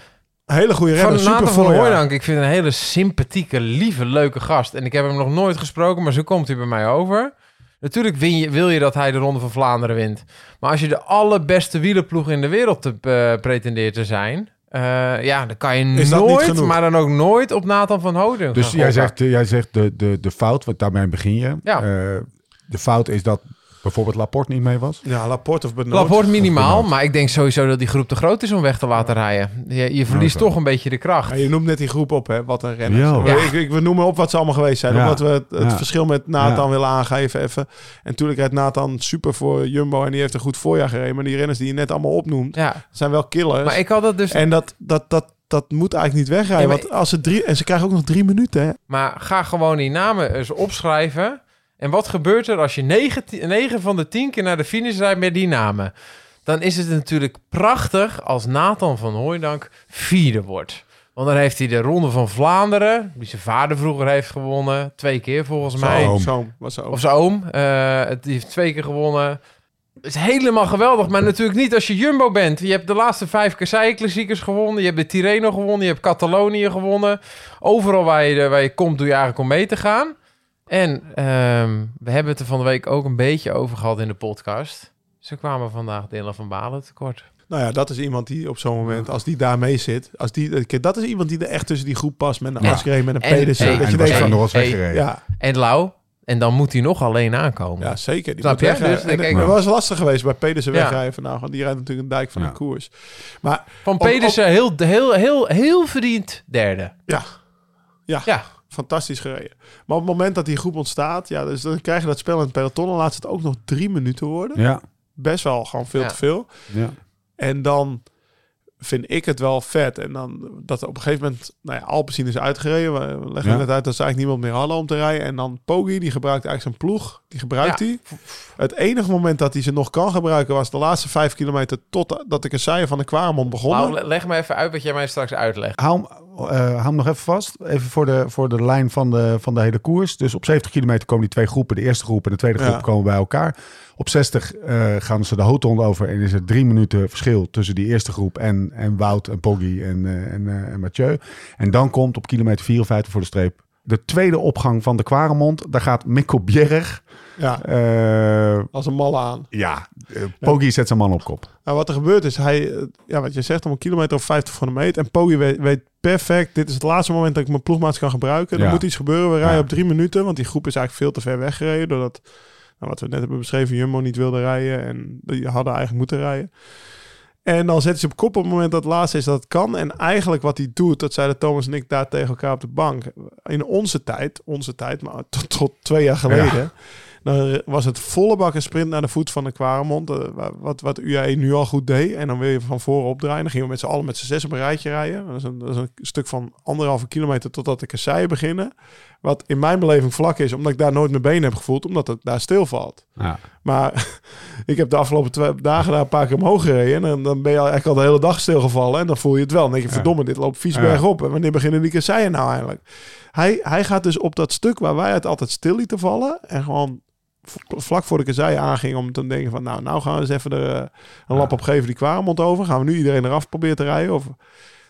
hele goede van renner. Super Nathan van. Hooijdonk, ik vind een hele sympathieke, lieve, leuke gast. En ik heb hem nog nooit gesproken, maar zo komt hij bij mij over. Natuurlijk win je, wil je dat hij de Ronde van Vlaanderen wint. Maar als je de allerbeste wielerploeg in de wereld te, eh, pretendeert te zijn... eh, ja, dan kan je Is dat niet nooit, maar dan ook nooit op Nathan van Hooijdonk Dus jij zegt, eh, jij zegt de, de, de fout, want daarmee begin je. Ja. Eh, de fout is dat bijvoorbeeld Laporte niet mee was. Ja, Laporte of Benoot. Laporte minimaal, maar ik denk sowieso dat die groep te groot is om weg te laten rijden. Je, je verliest toch een beetje de kracht. Ja, je noemt net die groep op, hè? Wat een renner. Ja. Ik, ik, we noemen op wat ze allemaal geweest zijn. Ja. Omdat we het, het Ja. verschil met Nathan Ja. willen aangeven even. En natuurlijk rijdt Nathan super voor Jumbo. En die heeft een goed voorjaar gereden. Maar die renners die je net allemaal opnoemt, Ja, zijn wel killers. maar ik had dat dus... En dat, dat, dat, dat moet eigenlijk niet wegrijden. Ja, maar- Want als ze drie... En ze krijgen ook nog drie minuten, hè? Maar ga gewoon die namen eens opschrijven. En wat gebeurt er als je 9, 9 van de 10 keer naar de finish rijdt met die namen? Dan is het natuurlijk prachtig als Nathan van Hooijdonk vierde wordt. Want dan heeft hij de Ronde van Vlaanderen, die zijn vader vroeger heeft gewonnen. Twee keer volgens mij. oom. Zo, was zo. Of zijn oom. eh, het- die heeft twee keer gewonnen. Het is helemaal geweldig, maar natuurlijk niet als je Jumbo bent. Je hebt de laatste vijf Kasseien-klassiekers gewonnen. Je hebt de Tirreno gewonnen. Je hebt Catalonië gewonnen. Overal waar je, waar je komt, doe je eigenlijk om mee te gaan. En ehm, we hebben het er van de week ook een beetje over gehad in de podcast. Ze kwamen vandaag Dylan van Balen tekort. Nou ja, dat is iemand die op zo'n moment, als die daar mee zit... Als die, kijk, dat is iemand die er echt tussen die groep past. Met een Ja. Met een En- Pedersen. hey, dat en je denkt van... nog hey, weggereden. Ja, En Lau. En dan moet hij nog alleen aankomen. Ja, zeker. Die Snap je? Dus En ik- het was lastig geweest bij Pedersen Ja. wegrijden vandaag. Want die rijdt natuurlijk een dijk van Ja. een koers. Maar Van Op- Pedersen heel, heel, heel, heel verdiend derde. ja, ja, Ja. Fantastisch gereden. Maar op het moment dat die groep ontstaat... Ja, dus dan krijg je dat spel in het peloton. En laat ze het ook nog drie minuten worden. Ja. Best wel gewoon veel Ja. te veel. ja. En dan vind ik het wel vet. En dan dat op een gegeven moment... Nou ja, Alpecin is uitgereden. We leggen Ja. net uit dat ze eigenlijk niemand meer hadden om te rijden. En dan Poggi, die gebruikt eigenlijk zijn ploeg. Die gebruikt Ja. hij. Het enige moment dat hij ze nog kan gebruiken... was de laatste vijf kilometer... totdat de kasseien van de Kwaremond le- leg me even uit wat jij mij straks uitlegt. Hou, eh, hou hem nog even vast. Even voor de, voor de lijn van de, van de hele koers. Dus op 70 kilometer komen die twee groepen. De eerste groep en de tweede groep Ja. komen bij elkaar. Op 60 eh, gaan ze de hoofdronde over. En is er drie minuten verschil tussen die eerste groep en, en Wout en Poggi en, eh, en, en Mathieu. En dan komt op kilometer 54 voor de streep de tweede opgang van de Kwaremond. Daar gaat Mikkel Bjerg. Ja, eh, als een malle aan. ja, eh, Poggi zet zijn man op kop. Nou, wat er gebeurt is, hij, eh, ja, wat je zegt, om een kilometer of 50 van de meet. En Poggi weet, weet perfect, dit is het laatste moment dat ik mijn ploegmaats kan gebruiken. Er Ja. moet iets gebeuren. We rijden Ja. op drie minuten, want die groep is eigenlijk veel te ver weggereden. Doordat, nou, wat we net hebben beschreven, Jumbo niet wilde rijden. En die hadden eigenlijk moeten rijden. En dan zet hij ze op kop op het moment dat het laatste is dat het kan. En eigenlijk wat hij doet, dat zeiden Thomas en ik daar tegen elkaar op de bank. In onze tijd, onze tijd, maar tot, tot twee jaar geleden... Dan was het volle bak een sprint naar de voet van de Kwaremond. eh, wa- wat, wat UAE nu al goed deed. En dan wil je van voren opdraaien. Dan gingen we met z'n allen met z'n zes op een rijtje rijden. Dat is een, dat is een stuk van anderhalve kilometer totdat de kasseien beginnen. Wat in mijn beleving vlak is, omdat ik daar nooit mijn benen heb gevoeld. Omdat het daar stilvalt. Ja. Maar ik heb de afgelopen twee dagen daar een paar keer omhoog gereden. En dan, ben je al- eigenlijk al de hele dag stilgevallen. En dan voel je het wel. Dan denk je, Ja. verdomme, dit loopt vies Ja. bergop. En wanneer beginnen die kasseien nou eigenlijk? Hij, hij gaat dus op dat stuk waar wij het altijd stil lieten vallen. En gewoon vlak voor de kasseien aanging om te denken van... Nou, nou gaan we eens even er, eh, een lap op geven die Kwaremond over. Gaan we nu iedereen eraf proberen te rijden? Of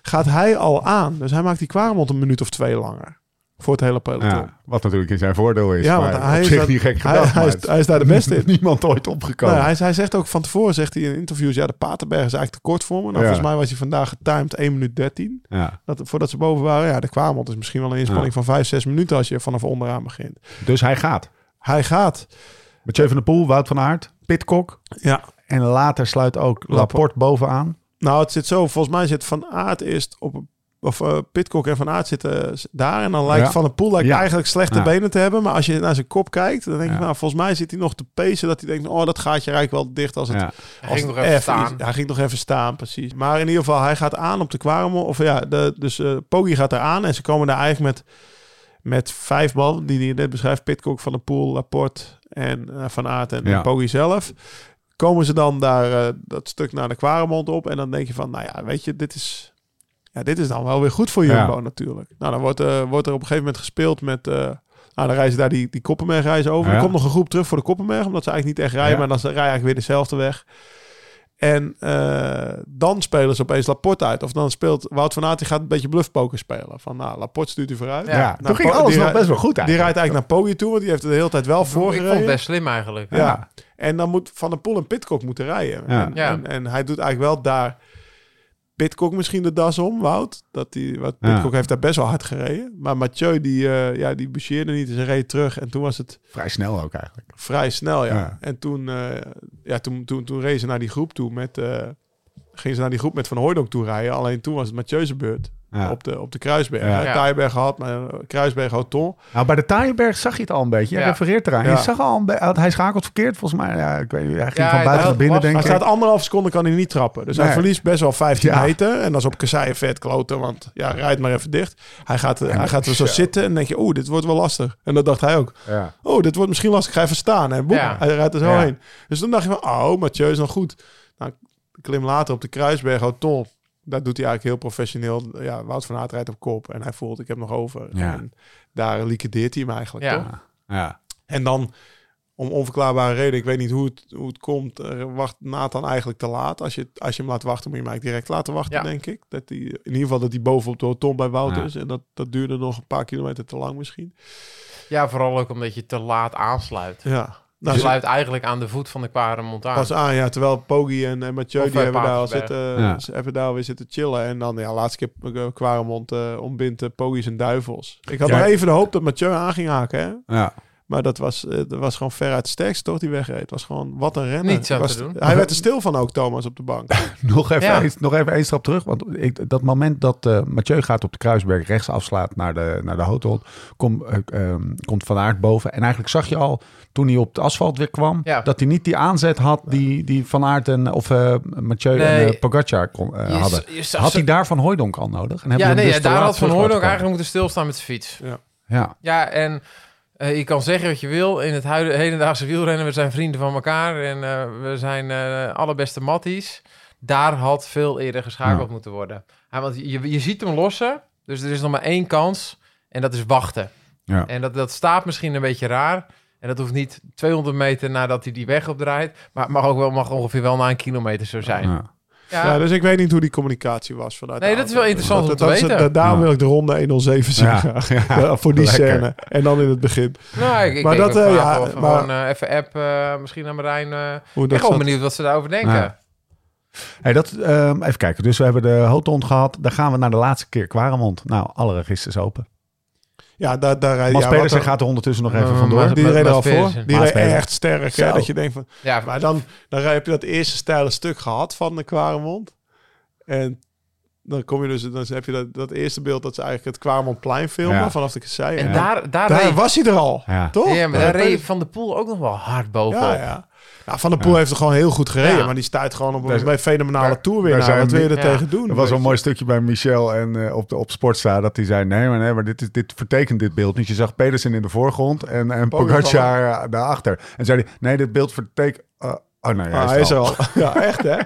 gaat hij al aan? Dus hij maakt die Kwaremond een minuut of twee langer. Voor het hele peloton. Ja, wat natuurlijk in zijn voordeel is. Ja, want hij op is dat- niet gek hij- gedacht. hij is- het hij is daar de beste in. Niemand ooit opgekomen. Nou, hij, hij zegt ook van tevoren, zegt hij in interviews, ja, de Paterberg is eigenlijk te kort voor me. Nou, Ja. volgens mij was hij vandaag getimed 1 minuut 13. ja. Dat, voordat ze boven waren, ja, de Kwamond is misschien wel een inspanning van 5, 6 minuten als je vanaf onderaan begint. Dus hij gaat. Hij gaat. Mathieu van der Poel, Wout van Aert, Pitcock. Ja, En later sluit ook Laporte bovenaan. nou, het zit zo. Volgens mij zit Van Aert eerst op een of eh Pitcock en Van Aert zitten daar. En dan lijkt Ja. Van der Poel lijkt Ja. eigenlijk slechte Ja. benen te hebben. Maar als je naar zijn kop kijkt, dan denk je, Ja. nou, volgens mij zit hij nog te pezen. Dat hij denkt, oh, dat gaatje rijdt wel dicht als het Ja. Hij Als ging nog het even staan. hij ging nog even staan, precies. Maar in ieder geval, hij gaat aan op de Quaremont. Of ja, de, dus eh Poggi gaat er aan. En ze komen daar eigenlijk met, met vijf man, die hij net beschrijft. Pitcock, Van der Poel, Laporte en eh, Van Aert en, Ja. en Poggi zelf. Komen ze dan daar eh, dat stuk naar de Quaremont op. En dan denk je van, nou ja, weet je, dit is... Ja, dit is dan wel weer goed voor Jumbo Ja. natuurlijk. Nou, dan wordt, eh, wordt er op een gegeven moment gespeeld met... eh, nou, dan reizen daar die, die Koppenberg reizen over. Ja. Er komt nog een groep terug voor de Koppenberg, omdat ze eigenlijk niet echt rijden. Ja. Maar dan rijden eigenlijk weer dezelfde weg. En eh, dan spelen ze opeens Laporte uit. Of dan speelt Wout van Aert, die gaat een beetje bluffpoker spelen. Van, nou, Laporte stuurt u vooruit. Ja, Ja. toen Nou, ging alles die nog best wel goed Die eigenlijk. rijdt eigenlijk naar Poggi toe, want die heeft het de hele tijd wel Ik vond het best slim eigenlijk. Ja. En dan moet Van der Poel en Pitcock moeten rijden. Ja. En, Ja. En, en hij doet eigenlijk wel daar Pitcock misschien de das om, Wout. Dat die, wat Ja. Pitcock heeft daar best wel hard gereden. Maar Mathieu, die, eh ja, die boucheerde niet. Dus hij reed terug. En toen was het Vrij snel ook eigenlijk. vrij snel, ja. Ja. En toen, eh ja, toen, toen, toen reed ze naar die groep toe met... eh ging ze naar die groep met Van Hooydonk toe rijden. Alleen toen was het Mathieu zijn beurt. Ja. Op, de, op de Kruisberg. Ja. Taaienberg gehad, maar eh, Kruisberg Hoton. Nou, bij de Taaienberg zag je het al een beetje. Je Ja. refereert eraan. Ja. Je zag al een hij schakelt verkeerd volgens mij. Ja, ik weet niet. Hij ging Ja, van hij buiten had naar binnen, denk Hij staat anderhalf seconde kan hij niet trappen. Dus hij verliest best wel 15 Ja. meter. En dat is op kasseien vet kloten. Want ja, rijd maar even dicht. Hij gaat, eh, Ja, hij gaat er zo zitten. En denk je, oeh, dit wordt wel lastig. En dat dacht hij ook. Ja. Oh, dit wordt misschien lastig. Ik ga even staan. En boem, Ja. hij rijdt er zo Ja. heen. Dus toen dacht je van, oh, Mathieu is nog goed. Nou, klim later op de Kruisberg, Hoton. Dat doet hij eigenlijk heel professioneel. Ja, Wout van Aert rijdt op kop. En hij voelt, ik heb nog over. Ja. En daar liquideert hij hem eigenlijk, Ja. toch? Ja. En dan, om onverklaarbare reden, ik weet niet hoe het, hoe het komt, wacht Nathan eigenlijk te laat. Als je, als je hem laat wachten, moet je hem eigenlijk direct laten wachten, Ja. denk ik. Dat die, in ieder geval dat hij boven op de Hoton bij Wout Ja. is. En dat, dat duurde nog een paar kilometer te lang misschien. Ja, vooral ook omdat je te laat aansluit. Ja. Nou, ze- sluit eigenlijk aan de voet van de Quaremont aan. pas aan, ja. Terwijl Poggi en, en Mathieu, Of, die eh, hebben daar, al zitten, Ja. ze hebben daar weer zitten chillen. En dan, ja, laatste keer uh, Quaremont eh ontbindt uh, Poggi zijn duivels. Ik had Ja. nog even de hoop dat Mathieu aan ging haken, hè. Ja. Maar dat was, eh, dat was gewoon veruit het sterkste, toch, die wegreed. Het was gewoon, wat een Was- te doen. Hij werd er stil van ook, Thomas, op de bank. Nog even, Ja. eens, nog even één stap terug. Want ik, dat moment dat eh Mathieu gaat op de Kruisberg rechts afslaat naar de, naar de Hotel, kom, eh, ehm, komt Van Aert boven. En eigenlijk zag je al, toen hij op het asfalt weer kwam, Ja. dat hij niet die aanzet had die, die Van Aert en, of eh Mathieu en Nee. Pogacar kon, Je- hadden. je Had hij daar Van Hooijdonk al nodig? En hebben Ja, nee, dus ja, daar had Van Hooydonk eigenlijk moeten stilstaan met zijn fiets. komen? Ja. Ja, en eh, je kan zeggen wat je wil. In het hedendaagse wielrennen, we zijn vrienden van elkaar. En eh, we zijn eh allerbeste matties. Daar had veel eerder geschakeld Ja. moeten worden. Ja, want je, je ziet hem lossen. Dus er is nog maar één kans. En dat is wachten. Ja. En dat, dat staat misschien een beetje raar. En dat hoeft niet 200 meter nadat hij die weg opdraait. Maar het mag ook wel, mag ongeveer wel na een kilometer zo zijn. Ja. Dus ik weet niet hoe die communicatie was vanuit Nee, de dat is wel interessant om te dat weten. dat- daarom Ja. wil ik de ronde 107 zien Ja. graag. Ja. Ja, voor die Lekker. scène. En dan in het begin. nou, ik, ik Maar denk dat, eh, ja, even maar- gewoon eh, even app, eh, misschien aan Marijn. ik ben dat gewoon benieuwd wat ze daarover denken. Ja. Hey, dat, ehm, even kijken. Dus we hebben de Hotel gehad. Dan gaan we naar de laatste keer Quaremont. Nou, alle registers open. Ja, daar, daar rijdt Mas ja, Pedersen er- gaat er ondertussen nog even Eh, vandoor. Die er al voor. Die reed echt sterk. Hè, dat je denkt van... Ja, Maar dan, dan heb je dat eerste steile stuk gehad van de Quaremont. En dan kom je dus... Dan heb je dat, dat eerste beeld dat ze eigenlijk het Quaremontplein filmen Ja. vanaf de kassei. en En daar, daar, daar reed, was hij er al. Ja. Toch? ja, maar daar reed Van de Poel ook nog wel hard bovenop. Ja, ja. Ja, Van der Poel heeft er gewoon heel goed gereden. Ja. Maar die stuit gewoon op een bij fenomenale daar- toerwinnaar. daar zijn Wat wil je er ja. tegen doen? Er was een mooi stukje bij Michel en eh, op, de, op Sportsta dat hij zei: nee, maar, nee, maar dit, is, dit vertekent dit beeld niet. Je zag Pedersen in de voorgrond en, en Pogacar. Eh, daarachter. En zei hij: nee, dit beeld vertekent. Oh, nee, Ah, hij is er al. Ja, echt hè?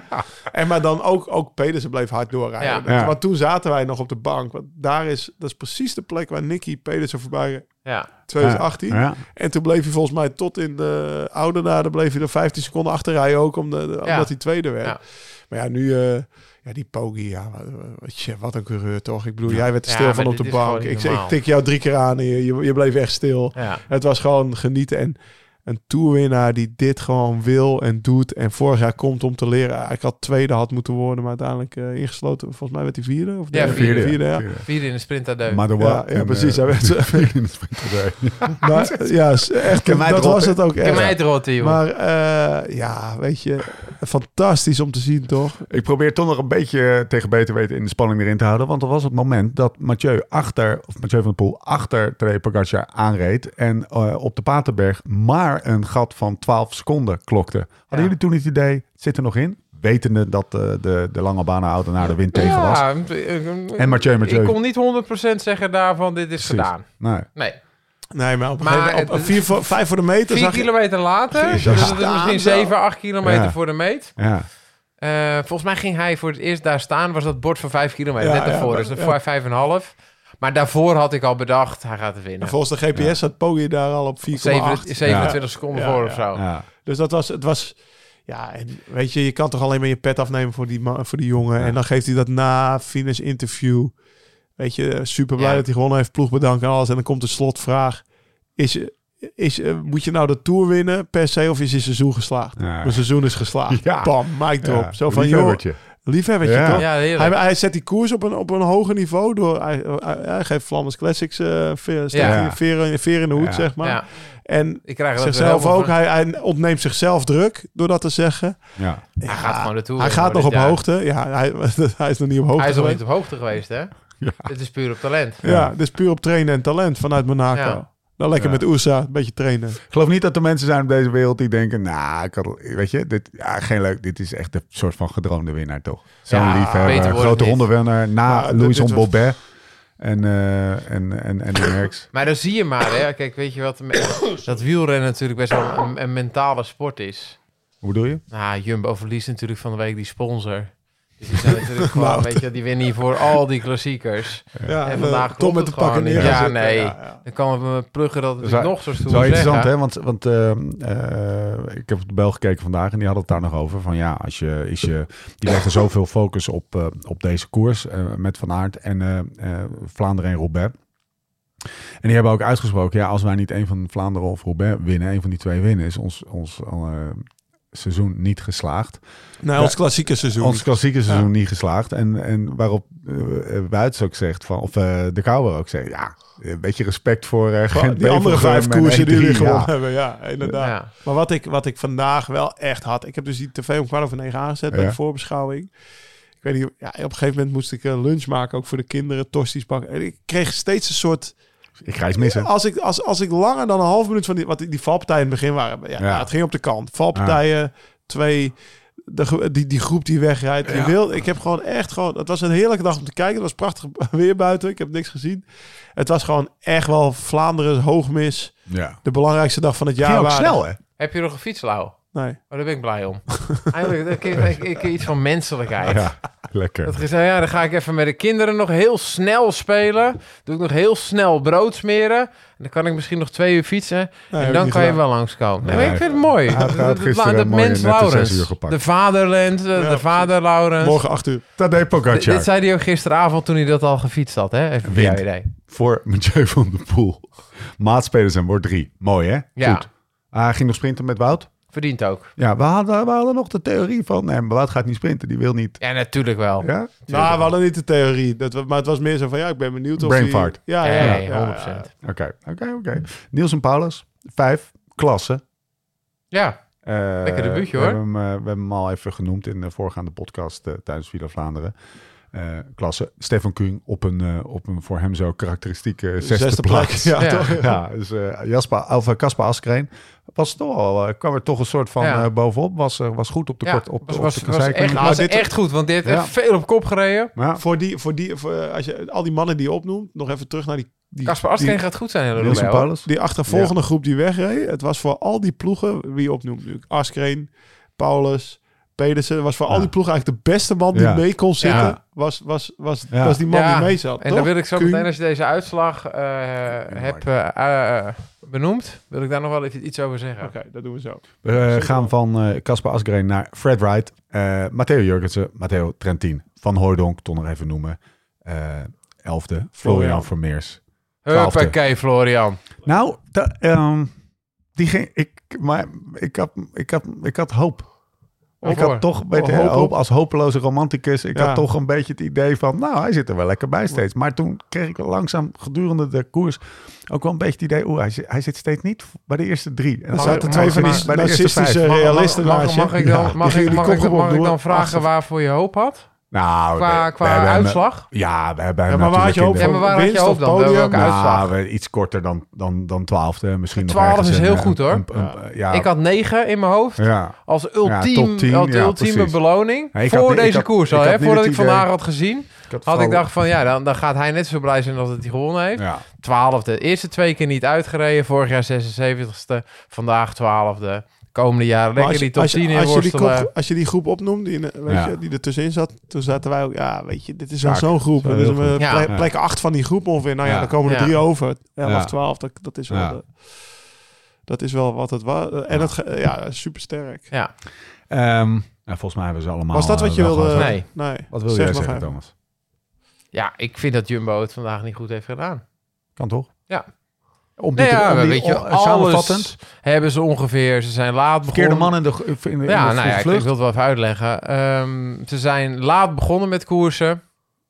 En maar dan ook, ook Pedersen bleef hard doorrijden. Ja. Ja. Want toen zaten wij nog op de bank. Want daar is, dat is precies de plek waar Nicky Pedersen voorbij Ja. 2018. Ja. En toen bleef hij volgens mij tot in de oude daar bleef hij er 15 seconden achter rijden ook, omdat, omdat hij tweede werd. Ja. Maar ja, nu, eh, ja, die Poggi, ja, wat, wat, een coureur toch. Ik bedoel, jij werd er stil van op de bank. Ik, ik tik jou drie keer aan en je, je, je bleef echt stil. Ja. Het was gewoon genieten. En een toerwinnaar die dit gewoon wil en doet. En vorig jaar komt om te leren. Ik had tweede had moeten worden, maar uiteindelijk eh, ingesloten. Volgens mij werd hij vierde. Of Ja, vierde. vierde, ja. Vierde in de sprint. Maar de Ja, ja, precies. Hij werd- vierde in de sprinter. Maar ja, echt, dat was het ook echt. mij het rotte, joh. Maar eh, ja, weet je, fantastisch om te zien, toch? Ik probeer toch nog een beetje tegen beter weten in de spanning erin te houden. Want er was het moment dat Mathieu achter, of Mathieu van der Poel achter Tadej Pogacar aanreed. En eh, op de Paterberg maar een gat van 12 seconden klokte. Hadden Ja. jullie toen het idee, zit er nog in? Wetende dat eh, de, de lange banen naar de wind tegen was. ja, En Mathieu, Mathieu. Ik kon niet 100% zeggen daarvan, dit is Precies. gedaan. Nee. Nee. Nee, maar op een Maar gegeven moment, op, het- vier voor, vijf voor de meter Vier kilometer later, dus dat is misschien. 7, 8 kilometer voor de meet. Ja. Eh, volgens mij ging hij voor het eerst daar staan, was dat bord van 5 kilometer. Ja, net daarvoor, dus ja. voor 5,5. Maar daarvoor had ik al bedacht, hij gaat het En winnen. volgens de GPS had Poggi daar al op 4,8. 7, 27 seconden voor of zo. Dus dat was, het was... Ja, en weet je, je kan toch alleen maar je pet afnemen voor die, voor die jongen. En dan geeft hij dat na finish interview. Weet je, super blij Ja. dat hij gewonnen heeft, ploeg bedankt en alles. En dan komt de slotvraag. Is, is, eh, moet je nou de Tour winnen per se of is je seizoen geslaagd? Ja. Mijn seizoen is geslaagd. Ja. Bam, mic drop. Ja. Zo van, joh, Liefhebbertje. liefhebbertje Ja. toch? Hij, hij zet die koers op een, op een hoger niveau door. Hij, hij, hij geeft Flanders Classics uh, veer, Ja. veer, veer in de hoed, Ja. zeg maar. Ja, En ik krijg zichzelf ook. Hij, hij ontneemt zichzelf druk door dat te zeggen. Ja. Hij gaat gewoon de Tour Hij gaat nog op jaar. hoogte. Ja, hij, hij is nog niet op hoogte. Hij is nog geweest. niet op hoogte geweest, hè? Ja. Dit is puur op talent. Ja, dus puur op trainen en talent vanuit Monaco. Ja. Dan lekker Ja. met Oesa, een beetje trainen. Ik geloof niet dat er mensen zijn op deze wereld die denken, nou, ik had, weet je, dit, ja, geen leuk, dit is echt een soort van gedroomde winnaar, toch? Zo'n liefhebber, grote het rondewinnaar na Louison was- Bobet en, eh en, en, en de Merckx. Maar dan zie je maar, hè. Kijk, weet je wat? Dat wielrennen natuurlijk best wel een, een mentale sport is. Hoe bedoel je? Nou, Jumbo verliest natuurlijk van de week die sponsor. Dus die zijn natuurlijk gewoon, Nou. weet je, die winnen hier voor al die klassiekers. Ja, En vandaag Tom klopt met het de pakken gewoon niet. neer. Ja, nee. Dan kan we pluggen dat het Dat is nog zo stoer Zo interessant, zeggen. hè? Want, want ehm, eh, ik heb op de bel gekeken vandaag en die hadden het daar nog over. Van ja, als je, is je, die legden zoveel focus op, eh, op deze koers eh, met Van Aert en eh, eh, Vlaanderen en Roubaix. En die hebben ook uitgesproken, ja, als wij niet een van Vlaanderen of Roubaix winnen, een van die twee winnen, is ons, ons eh, seizoen niet geslaagd. Nee, ons klassieke seizoen. Ons klassieke seizoen niet geslaagd. En, en waarop uh, Wuits ook zegt, van, of uh, de Kouwer ook zegt, ja, een beetje respect voor uh, Gewoon die andere vijf koersen die jullie gewonnen hebben. Ja, inderdaad. Ja. Maar wat ik, wat ik vandaag wel echt had, ik heb dus die tv om kwart over negen aangezet bij de voorbeschouwing. Ik weet niet, ja, op een gegeven moment moest ik eh, lunch maken, ook voor de kinderen, tosties bakken. En ik kreeg steeds een soort Ik ga iets missen. Als ik, als, als ik langer dan een half minuut van die, wat die, die valpartijen in het begin waren. Ja, Ja. Het ging op de kant. Valpartijen, twee, de, die, die groep die wegrijdt. Je Ja. wil, ik heb gewoon echt gewoon, het was een heerlijke dag om te kijken. Het was prachtig weer buiten. Ik heb niks gezien. Het was gewoon echt wel Vlaanderen hoogmis. Ja. De belangrijkste dag van het jaar. Ging ook waren. snel, hè? Heb je nog een fiets, Lau? Nee. Oh, daar ben ik blij om. Eigenlijk een keer, keer iets van menselijkheid. Ja, lekker. Dat gezegd, ja, dan ga ik even met de kinderen nog heel snel spelen. Doe ik nog heel snel brood smeren. En dan kan ik misschien nog twee uur fietsen. Nee, en dan ik kan je wel langskomen. Nee, Nee, maar ik vind het mooi. hij had De- de- de mooie mens Laurens. De vaderland, de, Ja, de precies. vader Laurens. Morgen acht uur. Tadej Pogacar. dit zei hij ook gisteravond toen hij dat al gefietst had. Hè? Even voor Wint. jouw idee. Voor Mathieu van der Poel. Maatspelers en wordt drie. Mooi, hè? Ja. Goed. Ah, hij ging nog sprinten met Wout. Verdient ook. Ja, we hadden, we hadden nog de theorie van... Nee, maar Wout gaat niet sprinten. Die wil niet... Ja, natuurlijk wel. Ja? Nou, we hadden niet de theorie. Dat, we- maar het was meer zo van, ja, ik ben benieuwd of Brain die- fart. Ja, ja, ja. Nee, ja, 100%. ja. Oké, oké, oké. Niels en Paulus. Vijf. Klasse. Ja, Eh, Lekker debuutje, we hoor. Hebben hem, eh, we hebben hem al even genoemd in de voorgaande podcast eh, tijdens Villa Vlaanderen. Eh, klasse. Stefan Kuhn op een, op een voor hem zo karakteristieke zesde, Zesde plek. plek. Ja, Ja. toch? Ja, dus eh Jasper, of uh, Kasper Askreen was toch al, eh, kwam er toch een soort van Ja. eh, bovenop. Was, eh, was goed op de ja. kort op, was, op was, de was, echt, Nou, was dit- echt goed, want dit heeft Ja. echt veel op kop gereden. Ja. Voor die, voor die, voor, als je al die mannen die je opnoemt, nog even terug naar die, die, Kasper Askreen gaat goed zijn. Paulus. die achtervolgende groep die wegreed. Het was voor al die ploegen wie je opnoemt nu. Askreen, Paulus, Pedersen. Was voor al die ploegen eigenlijk de beste man die Ja. mee kon zitten. Ja. Was, was, was, Ja. was die man Ja, die mee zat. En toch? dan wil ik zo meteen, als je deze uitslag eh, hebt eh, eh, benoemd, wil ik daar nog wel even iets over zeggen. Oké, dat doen we zo. We eh, gaan van eh, Casper Asgreen naar Fred Wright, eh Matteo Jurgensen, Matteo Trentin. Van Hooijdonk, toch nog even noemen. Eh elfde, Florian Florian. Vermeers. Twaalfde. Huppakee, Florian. Nou, da- ehm, die ging, ik, maar ik had, ik had, ik had hoop. Ik had toch Hoop hoop, op. als hopeloze romanticus. Ik Ja. had toch een beetje het idee van, nou, hij zit er wel lekker bij steeds. Maar toen kreeg ik langzaam gedurende de koers ook wel een beetje het idee, oeh, hij, zit- hij zit steeds niet bij de eerste drie. En dan zaten twee van die maar bij de eerste narcistische vijf. Mag- realisten mag, naast mag, je. mag ik dan, mag ik, mag ik, mag dan vragen waarvoor je hoop had? Nou, Qua, we- qua we hebben hem- uitslag? Ja, we hebben Ja, maar waar had je hoop in Ja, de- maar waar had je winst hoop of dan? podium? Welke Nou, uitslag? iets korter dan, dan, dan twaalfde. Misschien nog 12 ergens is heel eh, goed, hoor. een- een- ja, Ik had 9 in mijn hoofd. Als top ultiem, 10, als ja, ultieme beloning. Voor had deze had- koers al. Hè, voordat ik vandaag had gezien. Ik had, Had ik dacht van ja, dan, dan gaat hij net zo blij zijn als dat hij gewonnen heeft. Twaalfde. Eerste twee keer niet uitgereden. Vorig jaar 76ste. Vandaag twaalfde. Komende jaren lekker als je, die top als, je, 10 als, je die groep, als je die groep opnoemt, die, weet Ja. je, die er tussenin zat, toen zaten wij ook, ja, weet je, dit is wel zo'n groep. Zo goed. Ja. plek, acht van die groep ongeveer. Nou ja, Ja. dan komen er Ja. drie over. 11 Ja. of 12, dat, dat is wel... Ja. de- dat is wel wat het was. En dat, ja, super sterk. Ja. Ehm, nou, volgens mij hebben ze allemaal... Was dat wat eh, je wilde? Nee. nee. Wat wil Zeg jij zeggen, even. Thomas? ja, ik vind dat Jumbo het vandaag niet goed heeft gedaan. Kan toch? Ja. Om Nee, die, ja, om die, weet je, om- samenvattend. alles hebben ze ongeveer. Ze zijn laat Verkeerde begonnen. man in de, in de, in Ja, de nou ja, ik, vlucht. ik wil het wel even uitleggen. Ehm, ze zijn laat begonnen met koersen.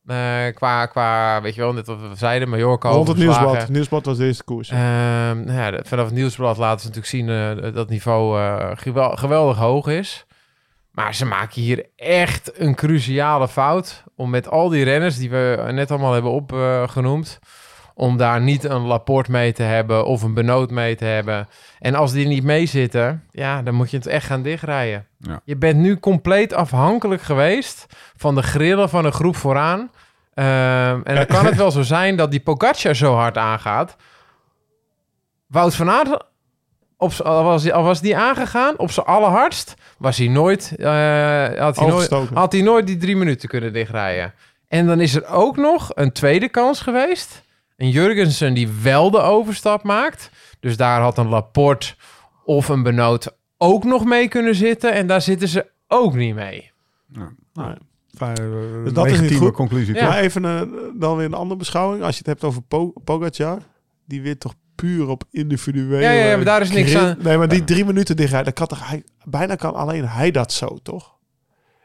Eh, qua, qua, weet je wel, net wat we zeiden, Mallorca Rond het nieuwsblad. Het nieuwsblad was de eerste koers. Ehm, nou ja, vanaf het nieuwsblad laten ze natuurlijk zien eh, dat het niveau eh, gewel- geweldig hoog is. Maar ze maken hier echt een cruciale fout om met al die renners die we net allemaal hebben opgenoemd, om daar niet een Laporte mee te hebben of een Benoot mee te hebben. En als die niet mee zitten, ja, dan moet je het echt gaan dichtrijden. Ja. Je bent nu compleet afhankelijk geweest van de grillen van een groep vooraan. Ehm, en dan kan het wel zo zijn dat die Pogacar zo hard aangaat. Wout van Aert, op, al, was, al was die aangegaan, op zijn allerhardst, was hij nooit, eh, had, hij nooit, had hij nooit die drie minuten kunnen dichtrijden. En dan is er ook nog een tweede kans geweest. Een Jurgensen die wel de overstap maakt. Dus daar had een Laporte of een Benoot ook nog mee kunnen zitten. En daar zitten ze ook niet mee. Vrij, eh, Dus dat is niet negatieve goed. conclusie. Ja. Maar even eh, dan weer een andere beschouwing. Als je het hebt over Po- Pogacar, die wint toch puur op individuele... Ja, ja, ja, maar daar is niks aan. Nee, maar die drie minuten dichtrijden, dat kan toch... Hij, bijna kan alleen hij dat zo, toch?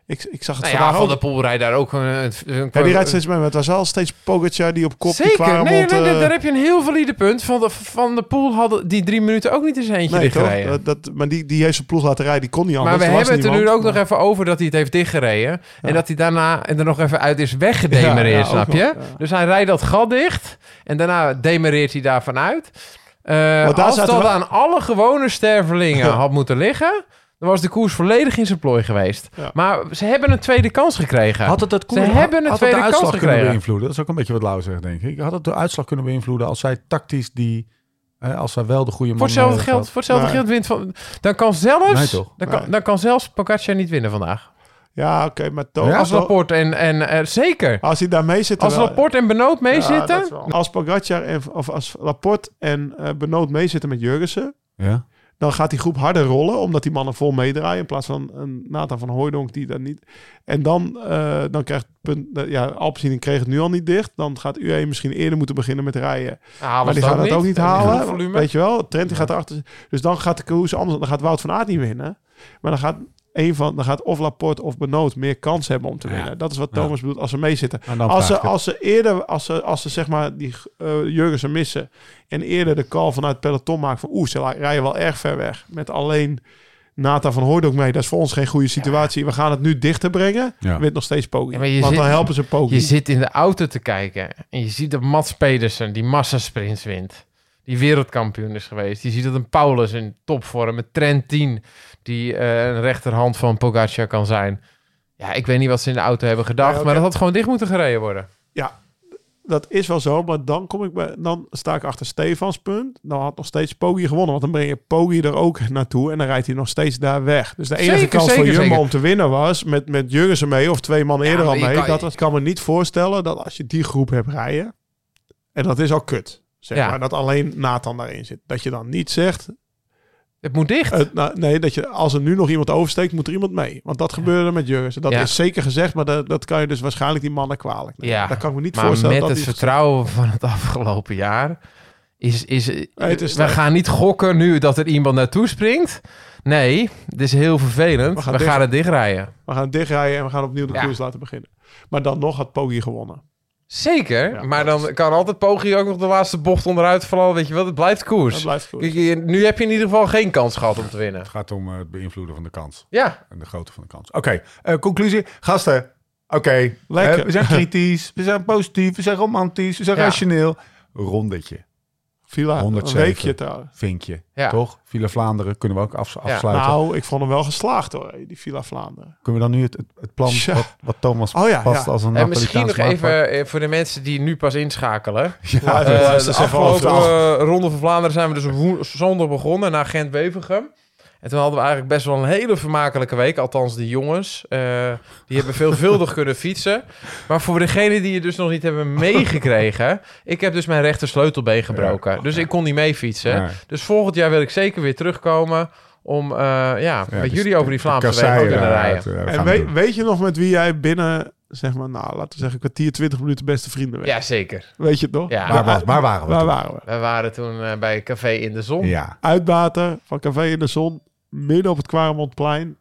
Ik, ik zag het Nou ja, vandaag Van der Poel rijdt daar ook een... een, een- Ja, die rijdt steeds mee, maar het was wel steeds Pogacar die op kop die Zeker, nee, nee, daar heb je een heel valide punt. Van de, van de Poel hadden die drie minuten ook niet eens eentje Nee, dichtgereden. Dat, dat, maar die, die heeft zijn ploeg laten rijden, die kon niet anders. Maar we hebben het er nu ook nog even over dat hij het heeft dichtgereden. En dat hij daarna er nog even uit is Ja, weggedemereerd, ja, snap je? ja. Dus hij rijdt dat gat dicht en daarna demereert hij daar vanuit. Eh, daar als dat we- aan alle gewone stervelingen had moeten liggen... dan was de koers volledig in zijn plooi geweest. Ja. Maar ze hebben een tweede kans gekregen. Had het het Ze hebben een had het tweede de kans uitslag kunnen gekregen. beïnvloeden? Dat is ook een beetje wat Lau zegt, denk ik. Had het de uitslag kunnen beïnvloeden als zij tactisch die... eh, als zij wel de goede man... Voor hetzelfde geld, had? voor hetzelfde geld wint van... Dan kan zelfs... Nee, toch? Dan, kan, dan kan zelfs Pogacar niet winnen vandaag. Ja, oké, maar toch... Ja, Als Laporte en... en eh, zeker. als hij daar mee zit... Als wel- Laporte en Benoot Ja, dat is wel- als Pogacar en, of als Laporte en eh Benoot meezitten met Jurgensen... Ja? Dan gaat die groep harder rollen, omdat die mannen vol meedraaien in plaats van een Nathan van Hooijdonk die dat niet. En dan, eh, dan krijgt punt, ja, Alpecin kreeg het nu al niet dicht. Dan gaat UE misschien eerder moeten beginnen met rijden. halen maar die gaan het ook niet halen. Weet je wel, Trent die gaat erachter. Dus dan gaat de koers anders. Dan gaat Wout van Aert niet winnen. Maar dan gaat een van, dan gaat of Laporte of Benoot meer kans hebben om te Ja. winnen. Dat is wat Ja. Thomas bedoelt als ze meezitten. En dan Als ze, als ze eerder, als ze, als ze zeg maar die eh Jurgensen missen en eerder de call vanuit het peloton maken van oeh, ze rijden wel erg ver weg met alleen Nata van Hooydonk mee. Dat is voor ons geen goede situatie. We gaan het nu dichter brengen. Ja. Wint nog steeds Poggi. Ja, maar je Want zit- dan helpen ze Poggi. Je zit in de auto te kijken en je ziet dat Mats Pedersen die massasprints wint. Die wereldkampioen is geweest. Je ziet dat een Paulus in topvorm, met Trent 10, die eh, een rechterhand van Pogacar kan zijn. Ja, ik weet niet wat ze in de auto hebben gedacht, maar dat had gewoon dicht moeten gereden worden. dat is wel zo, maar dan kom ik bij, dan sta ik achter Stefans punt. Dan had nog steeds Poggi gewonnen, want dan breng je Poggi er ook naartoe en dan rijdt hij nog steeds daar weg. Dus de enige Zeker, kans voor Jumbo zeker. om te winnen was met met Jurgensen mee of twee man eerder al mee. kan- dat ik kan me niet voorstellen dat als je die groep hebt rijden en dat is al kut. Zeg Ja. maar dat alleen Nathan daarin zit. Dat je dan niet zegt, Het moet dicht. het, nou, nee, dat je als er nu nog iemand oversteekt, moet er iemand mee. Want dat gebeurde met Jurgensen. Dat is zeker gezegd, maar dat, dat kan je dus waarschijnlijk die mannen kwalijk nemen. Ja, Dat kan ik me niet maar voorstellen. met dat het vertrouwen van het afgelopen jaar... Is, is, het we gaan niet gokken nu dat er iemand naartoe springt. Nee, het is heel vervelend. We We gaan gaan, dicht- het dichtrijden. We gaan dichtrijden en we gaan opnieuw de Ja. koers laten beginnen. Maar dan nog had Poggi gewonnen. Zeker, Ja, maar dan kan altijd Poggi ook nog de laatste bocht onderuit vallen. Weet je wel, het blijft koers. Dat blijft koers. Nu heb je in ieder geval geen kans gehad om te winnen. Het gaat om eh, het beïnvloeden van de kans. Ja, En de grootte van de kans. Oké, eh, conclusie. Gasten, oké. Lekker. eh, we zijn kritisch, we zijn positief, we zijn romantisch, we zijn Ja. rationeel. Rondetje, Villa, 107. een weekje trouwens. vinkje. Ja. Toch? Villa Vlaanderen kunnen we ook af- afsluiten. Nou, ik vond hem wel geslaagd hoor, die Villa Vlaanderen. Kunnen we dan nu het, het, het plan wat, wat Thomas Oh ja, past ja. als een en misschien nog even eh, voor de mensen die nu pas inschakelen. Ja, is de afgelopen eh, ronde van Vlaanderen zijn we dus zondag begonnen naar Gent-Wevergem. En toen hadden we eigenlijk best wel een hele vermakelijke week. Althans, de jongens. eh, die hebben veelvuldig kunnen fietsen. Maar voor degenen die het dus nog niet hebben meegekregen... ik heb dus mijn rechter sleutelbeen gebroken. Dus ik kon niet mee fietsen. Ja. Dus volgend jaar wil ik zeker weer terugkomen... om eh, ja, Ja, met dus jullie over die Vlaamse weg kasseien, te kunnen rijden. En weet, je nog met wie jij binnen, zeg maar, nou, laten we zeggen, een kwartier, twintig minuten beste vrienden werd? Ja, zeker. Weet je het nog? Ja. Waar, was, waar waren we Waar toen? waren we? We waren toen eh, bij Café in de Zon. Ja, Uitbater van Café in de Zon, midden op het Kwaremontplein,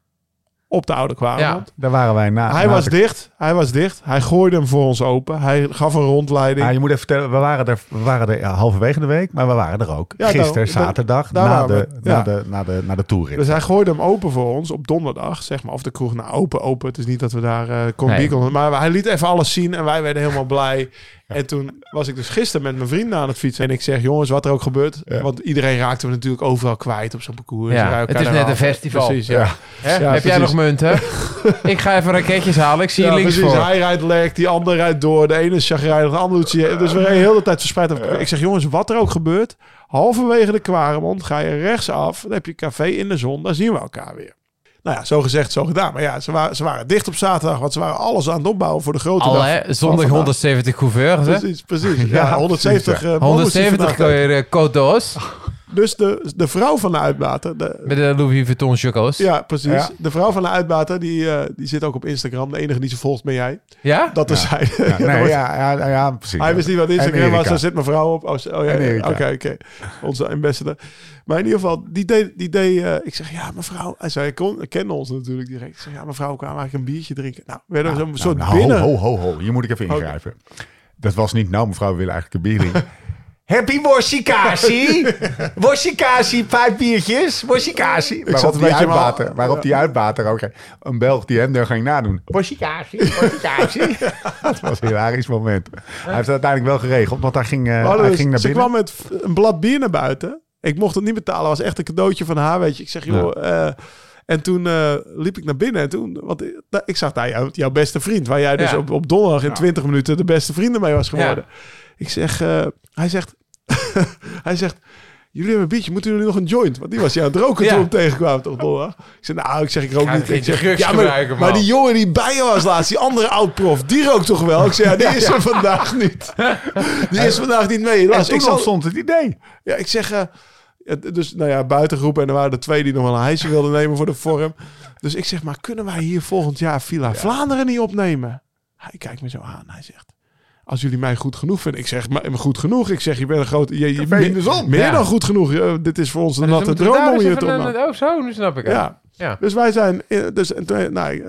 op de Oude Kwaremond. daar waren wij na. Hij na was de- dicht, hij was dicht. Hij gooide hem voor ons open. Hij gaf een rondleiding. Ah, je moet even vertellen, we waren er, we waren er ja, halverwege de week, maar we waren er ook. Ja, Gisteren, zaterdag, daar na, de, we, na, ja. de, na, de, na de toerit. Dus hij gooide hem open voor ons op donderdag, zeg maar. Of de kroeg, nou open, open. Het is niet dat we daar eh kon Nee. Maar hij liet even alles zien en wij werden helemaal blij. En toen was ik dus gisteren met mijn vrienden aan het fietsen. En ik zeg, jongens, wat er ook gebeurt. Ja. Want iedereen raakte we natuurlijk overal kwijt op zo'n parcours. Ja, het is net een festival. Precies, ja. Hè? Heb jij nog munten? ik ga even raketjes halen. Ik zie je links precies. voor. Hij rijdt lek, die ander rijdt door. De ene is chagrijnig, de ander doet ze. Dus we rijden heel de tijd verspreid. Ik zeg, jongens, wat er ook gebeurt. Halverwege de Kwaremond ga je rechtsaf. Dan heb je café in de zon. Dan zien we elkaar weer. Nou ja, zo gezegd, zo gedaan. Maar ja, ze waren, ze waren dicht op zaterdag. Want ze waren alles aan het opbouwen voor de grote Al dag. hè, zondag vandaag. 170 couverts. hè? Precies, precies. Ja, Ja, 170 precies, eh, 170 bonus die vandaag- uh, coteaux. Dus de, de vrouw van de uitbater... De, Met de Louis Vuitton chocos. Ja? precies. Ja. De vrouw van de uitbater, die, eh, die zit ook op Instagram. De enige die ze volgt ben jij. Ja? Dat is hij. Ja, nee, ja, ja, ja, precies. Hij wist niet wat Instagram was, daar zit mijn vrouw op. Oh, oh ja, oké, oké. Onze ambassador. Maar in ieder geval, die deed, die deed eh, ik zeg, ja, mevrouw. Hij zei, ik kon, kende ons natuurlijk direct. Ik zeg, ja, mevrouw, kwam eigenlijk een biertje drinken. Nou, we werden zo'n Nou, soort nou, binnen. Ho, ho, ho, ho. Hier moet ik even ingrijpen. Dat was niet, nou mevrouw, we willen eigenlijk een bier drinken. Happy worstje Worstje vijf biertjes. Zat Waarop een die, beetje uitbater, waarop die uitbater ook een Belg die hem daar ging nadoen. Worstje Dat was een hilarisch moment. Hij heeft het uiteindelijk wel geregeld, want hij ging, hij dus- ging naar ze binnen. kwam met een blad bier naar buiten. Ik mocht het niet betalen. was echt een cadeautje van haar, weet je. Ik zeg, joh... eh, en toen eh, liep ik naar binnen en toen... Want ik- ik zag daar jou, jouw beste vriend... waar jij dus Ja. op, op donderdag in 20 minuten... de beste vrienden mee was geworden. Ik zeg... eh, hij zegt... hij zegt... Jullie hebben een biertje, moeten jullie nog een joint? Want die was hij aan het roken Ja. toen we hem tegenkwamen, toch donderdag? Ik zeg, nou, ik zeg, ik rook niet. Ik zeg, ja, maar, maar die jongen die bij je was laatst, die andere oud-prof, die rookt toch wel? Ik zeg, ja, die is er vandaag niet. Die is vandaag niet mee. Toen ik zal, ontstond het idee. ja, ik zeg, eh, dus nou ja, buitengroep en er waren er twee die nog wel een hijsje wilden nemen voor de vorm. Dus ik zeg, maar kunnen wij hier volgend jaar Villa Vlaanderen niet opnemen? Hij kijkt me zo aan, hij zegt, als jullie mij goed genoeg vinden. Ik zeg, maar goed genoeg. Ik zeg, je bent een grote... Je, je, in de zon. Meer Ja. dan goed genoeg. Dit is voor ons een Dus dan natte droom om hier te een- Oh, zo, nu snap ik het. Ja. Ja. Dus wij zijn... Dus, en toen- nou, eh,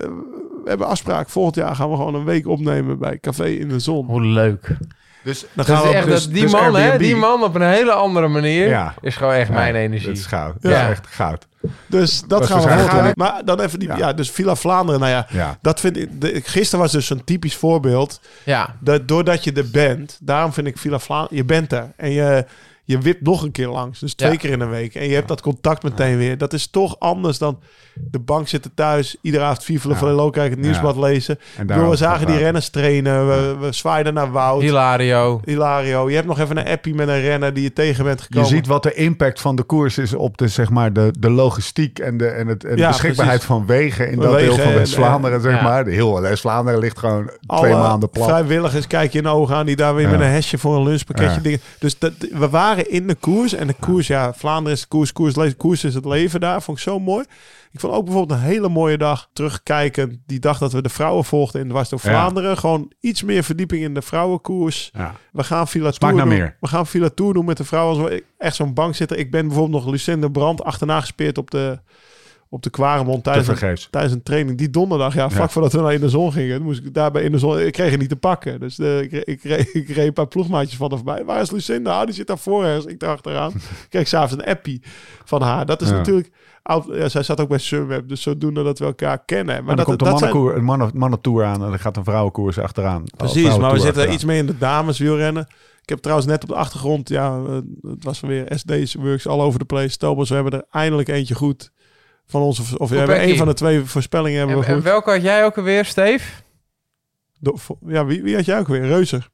we hebben afspraak. Volgend jaar gaan we gewoon een week opnemen bij Café in de Zon. Hoe leuk. Dus Dan gaan we echt, dus- dat, die dus man, hè, die man op een hele andere manier Ja. is gewoon echt mijn energie. Dat is goud. Ja. Dat is echt goud. Dus dat gaan we gaan- Maar dan even die... Ja. Ja, dus Villa Vlaanderen. Nou ja, Ja. dat vind ik... De, gisteren was dus een typisch voorbeeld. Ja. Dat doordat je er bent, daarom vind ik Villa Vlaanderen, je bent er. En je, je wipt nog een keer langs. Dus twee Ja. keer in een week. En je hebt dat contact meteen weer. Dat is toch anders dan de bank zitten thuis. Iedere avond vievelen Ja. van de Lokijk het nieuwsblad lezen. En daarover we zagen die renners trainen. We, we zwaaiden naar Wout. Hilario. Hilario. Je hebt nog even een appie met een renner die je tegen bent Je gekomen. ziet wat de impact van de koers is op de, zeg maar, de, de logistiek en de, en het, en de Ja, beschikbaarheid precies. van wegen in dat Wegen deel van en, West-Vlaanderen, zeg maar. De heel West-Vlaanderen ligt gewoon Alle twee maanden plat. vrijwilligers kijk je in ogen aan die daar weer met een hesje voor een lunchpakketje dingen. Dus dat, we waren in de koers en de koers, ja, Vlaanderen is de koers, koers, koers is het leven daar. Vond ik zo mooi. Ik vond ook bijvoorbeeld een hele mooie dag terugkijken. Die dag dat we de vrouwen volgden in Dwars door Ja. Vlaanderen. Gewoon iets meer verdieping in de vrouwenkoers. Ja. We gaan Villa Tour doen. meer. We gaan Villa Tour doen met de vrouwen. Als we echt zo'n bank zitten. Ik ben bijvoorbeeld nog Lucinda Brand achterna gespeerd op de, op de Quaremont Te tijdens, een- tijdens een training. Die donderdag, ja, vlak Ja. voordat we naar in de zon gingen. Moest ik daarbij in de zon. Ik kreeg het niet te pakken. Dus de, ik, ik, reed, ik reed een paar ploegmaatjes van haar voorbij. Waar is Lucinda? Oh, die zit daar voor ergens. Ik erachteraan. ik kreeg s'avonds een appie van haar. Dat is Ja. natuurlijk... Ja, zij zat ook bij Sunweb. Dus zodoende dat we elkaar kennen. Maar Maar dat, dan komt een zijn- mannenkoer, een mannen, mannentour aan en dan gaat een vrouwenkoers achteraan. Precies, maar we zitten iets meer in de dames wielrennen. Ik heb trouwens net op de achtergrond, ja, eh, het was weer SD's Works all over the place. Thomas, we hebben er eindelijk eentje goed van onze, of we hebben een van de twee voorspellingen hebben En, we en goed. welke had jij ook alweer, Steve? Ja, wie, wie had jij ook weer? Reuzer.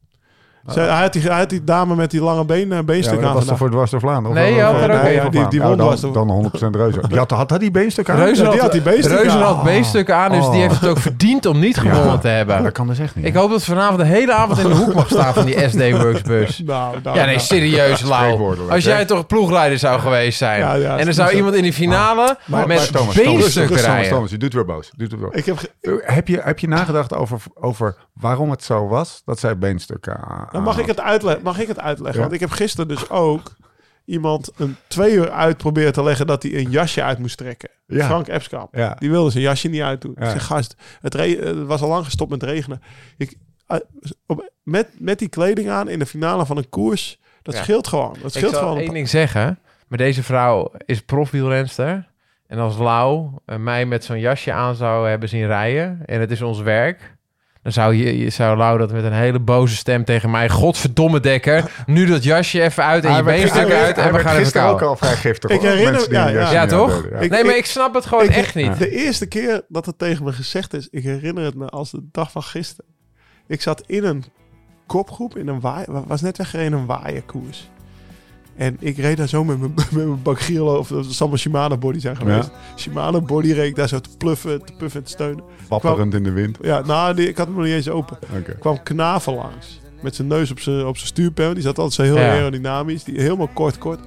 Zij, hij, had die, hij had die dame met die lange been, eh, Ja, beenstuk dat aan was toch voor dwars door Vlaanderen? Of Nee, had er ook Die- die Vlaanderen. won Oh, was dan, dan 100% reuze. Die had, had hij die beenstuk aan? Reuze Ja, die had die beenstuk Reuzen had beestukken aan, dus Oh. die heeft het ook verdiend om niet gewonnen te Ja, hebben. dat kan dus echt niet. Ik hoop dat vanavond de hele avond in de hoek mag staan van die SD Works bus. Nou, nou, Ja, nee, nou. serieus, Lau. Als jij toch ploegleider zou geweest zijn. Ja, ja, en er zou zo. iemand in die finale met Thomas, rijden. Thomas, je doet weer boos. Heb, je, heb je nagedacht over, over waarom het zo was dat zij beenstukken mag ik het uitleggen. Mag ik het uitleggen? Ja. Want ik heb gisteren dus ook iemand een twee uur uit proberen te leggen dat hij een jasje uit moest trekken. Ja. Frank Epskamp. Ja. Die wilde zijn jasje niet uitdoen. Ik zeg, gast, het, was al lang gestopt met regenen. Ik, eh, op, met, met die kleding aan in de finale van een koers, dat Ja. scheelt gewoon. Dat Ik scheelt zal gewoon. één ding zeggen. Maar deze vrouw is profwielrenster. En als Lau eh, mij met zo'n jasje aan zou hebben zien rijden... en het is ons werk... dan zou, je, je zou Lau dat met een hele boze stem tegen mij... godverdomme Dekker, nu dat jasje even uit en je gisteren- uit... en we gaan even gisteren ook kauwen. al vrij giftig. Ik herinner- Mensen die ja, ja. toch? aandeden, ja. Ik- Nee, maar ik snap het gewoon ik- echt niet. De eerste keer dat het tegen me gezegd is, ik herinner het me als de dag van gisteren. Ik zat in een kopgroep, in een waai, was net weggereden in een waaierkoers. En ik reed daar zo met mijn, met mijn Bagrielo, of dat zal mijn Shimano body zijn geweest. Shimano body reed ik daar zo te pluffen, te puffen en te steunen. Wapperend in de wind. Ja, nou, die, ik had hem nog niet eens open. Oké. kwam Knaven langs. Met zijn neus op zijn, op zijn stuurpen. Die zat altijd zo heel Ja. aerodynamisch. Die helemaal kort, kort.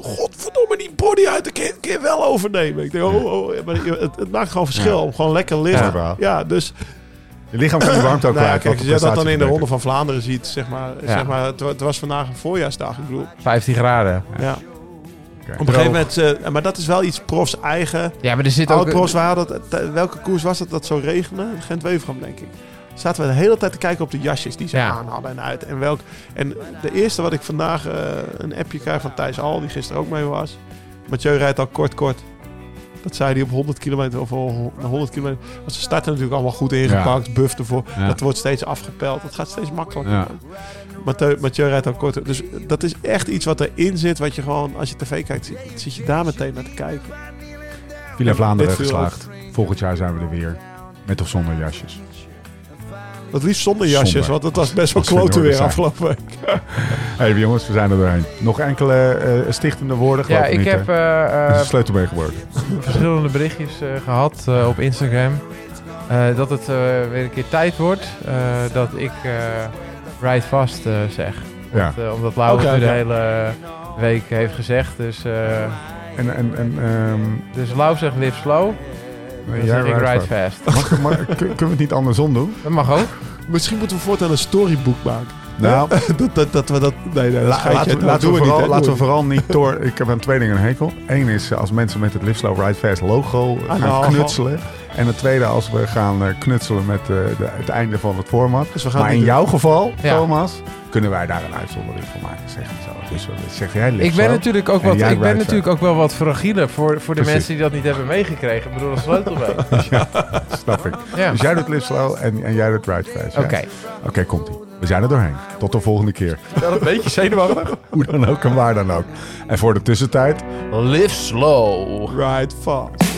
Godverdomme, die body uit de keer, keer wel overnemen. Ik denk, oh, oh, maar het, het maakt gewoon verschil Ja. om gewoon lekker licht. Ja. Ja, dus Je lichaam kan die warmte ook nou ja, kwijt. kijk, wat als je dat dan in de Ronde van Vlaanderen ziet, zeg maar. Ja. Zeg maar het, wa- het was vandaag een voorjaarsdag, ik bedoel. 15 graden. Ja. Op een gegeven moment, eh, maar dat is wel iets profs eigen. Ja, maar er zit ook... Waar dat, t- welke koers was het dat zo regende? Gent-Wevergem, denk ik. Zaten we de hele tijd te kijken op de jasjes die ze Ja. aan hadden en uit. En, welk, en de eerste wat ik vandaag eh, een appje krijg van Thijs Al, die gisteren ook mee was. Mathieu rijdt al kort, kort. Dat zei hij op 100 kilometer of al 100 kilometer. Want ze starten natuurlijk allemaal goed ingepakt, buff ervoor. Ja. Dat wordt steeds afgepeld. Dat gaat steeds makkelijker. Ja. Mathieu, Mathieu rijdt al kort. Dus dat is echt iets wat erin zit. Wat je gewoon, als je tv kijkt, zit, zit je daar meteen naar te kijken. Villa Vlaanderen geslaagd. Volgend jaar zijn we er weer. Met of zonder jasjes. Het liefst zonder jasjes, Zonder. want het was best wel kloten weer afgelopen week. Hé jongens, we zijn er doorheen. Nog enkele eh, stichtende woorden? Ja, Geloof ik niet, heb hè? eh, Het is eh, een sleutelbeen geworden. verschillende berichtjes eh, gehad eh, op Instagram. Eh, dat het eh, weer een keer tijd wordt eh, dat ik eh Ride Fast eh, zeg. Ja. Eh, omdat Lau Oké, het nu de hele week heeft gezegd. Dus, eh, En, en, en ehm, dus Lau zegt live slow. Ik ride fast. Mag, mag- kun- kunnen we het niet andersom doen? Dat mag ook. Misschien moeten we voortaan een storybook maken. Nou, dat, dat, dat we dat... Nee, nee, dat laten, we, laten, niet, vooral, hè. laten we vooral niet door. Ik heb aan twee dingen een hekel. Eén is eh, als mensen met het Live Slow Ride Fast logo de gaan hal- knutselen. En het tweede als we gaan eh, knutselen met eh, de, het einde van het format. Dus we gaan Maar in niet- jouw geval, Ja. Thomas, kunnen wij daar een uitzondering voor maken. Zeg je zo. Dus zeg jij Ik ben natuurlijk ook, wat, ik ben natuurlijk ook wel wat fragieler voor, voor de Precies. mensen die dat niet hebben meegekregen. Ik bedoel, dat sleutelbeen. Snap ik. Ja. Dus jij doet Live Slow en, en jij doet Ride Fast. ja. Oké. Oké, komt ie. We zijn er doorheen. Tot de volgende keer. Wel een beetje zenuwachtig. Hoe dan ook en waar dan ook. En voor de tussentijd... Live slow. Ride fast.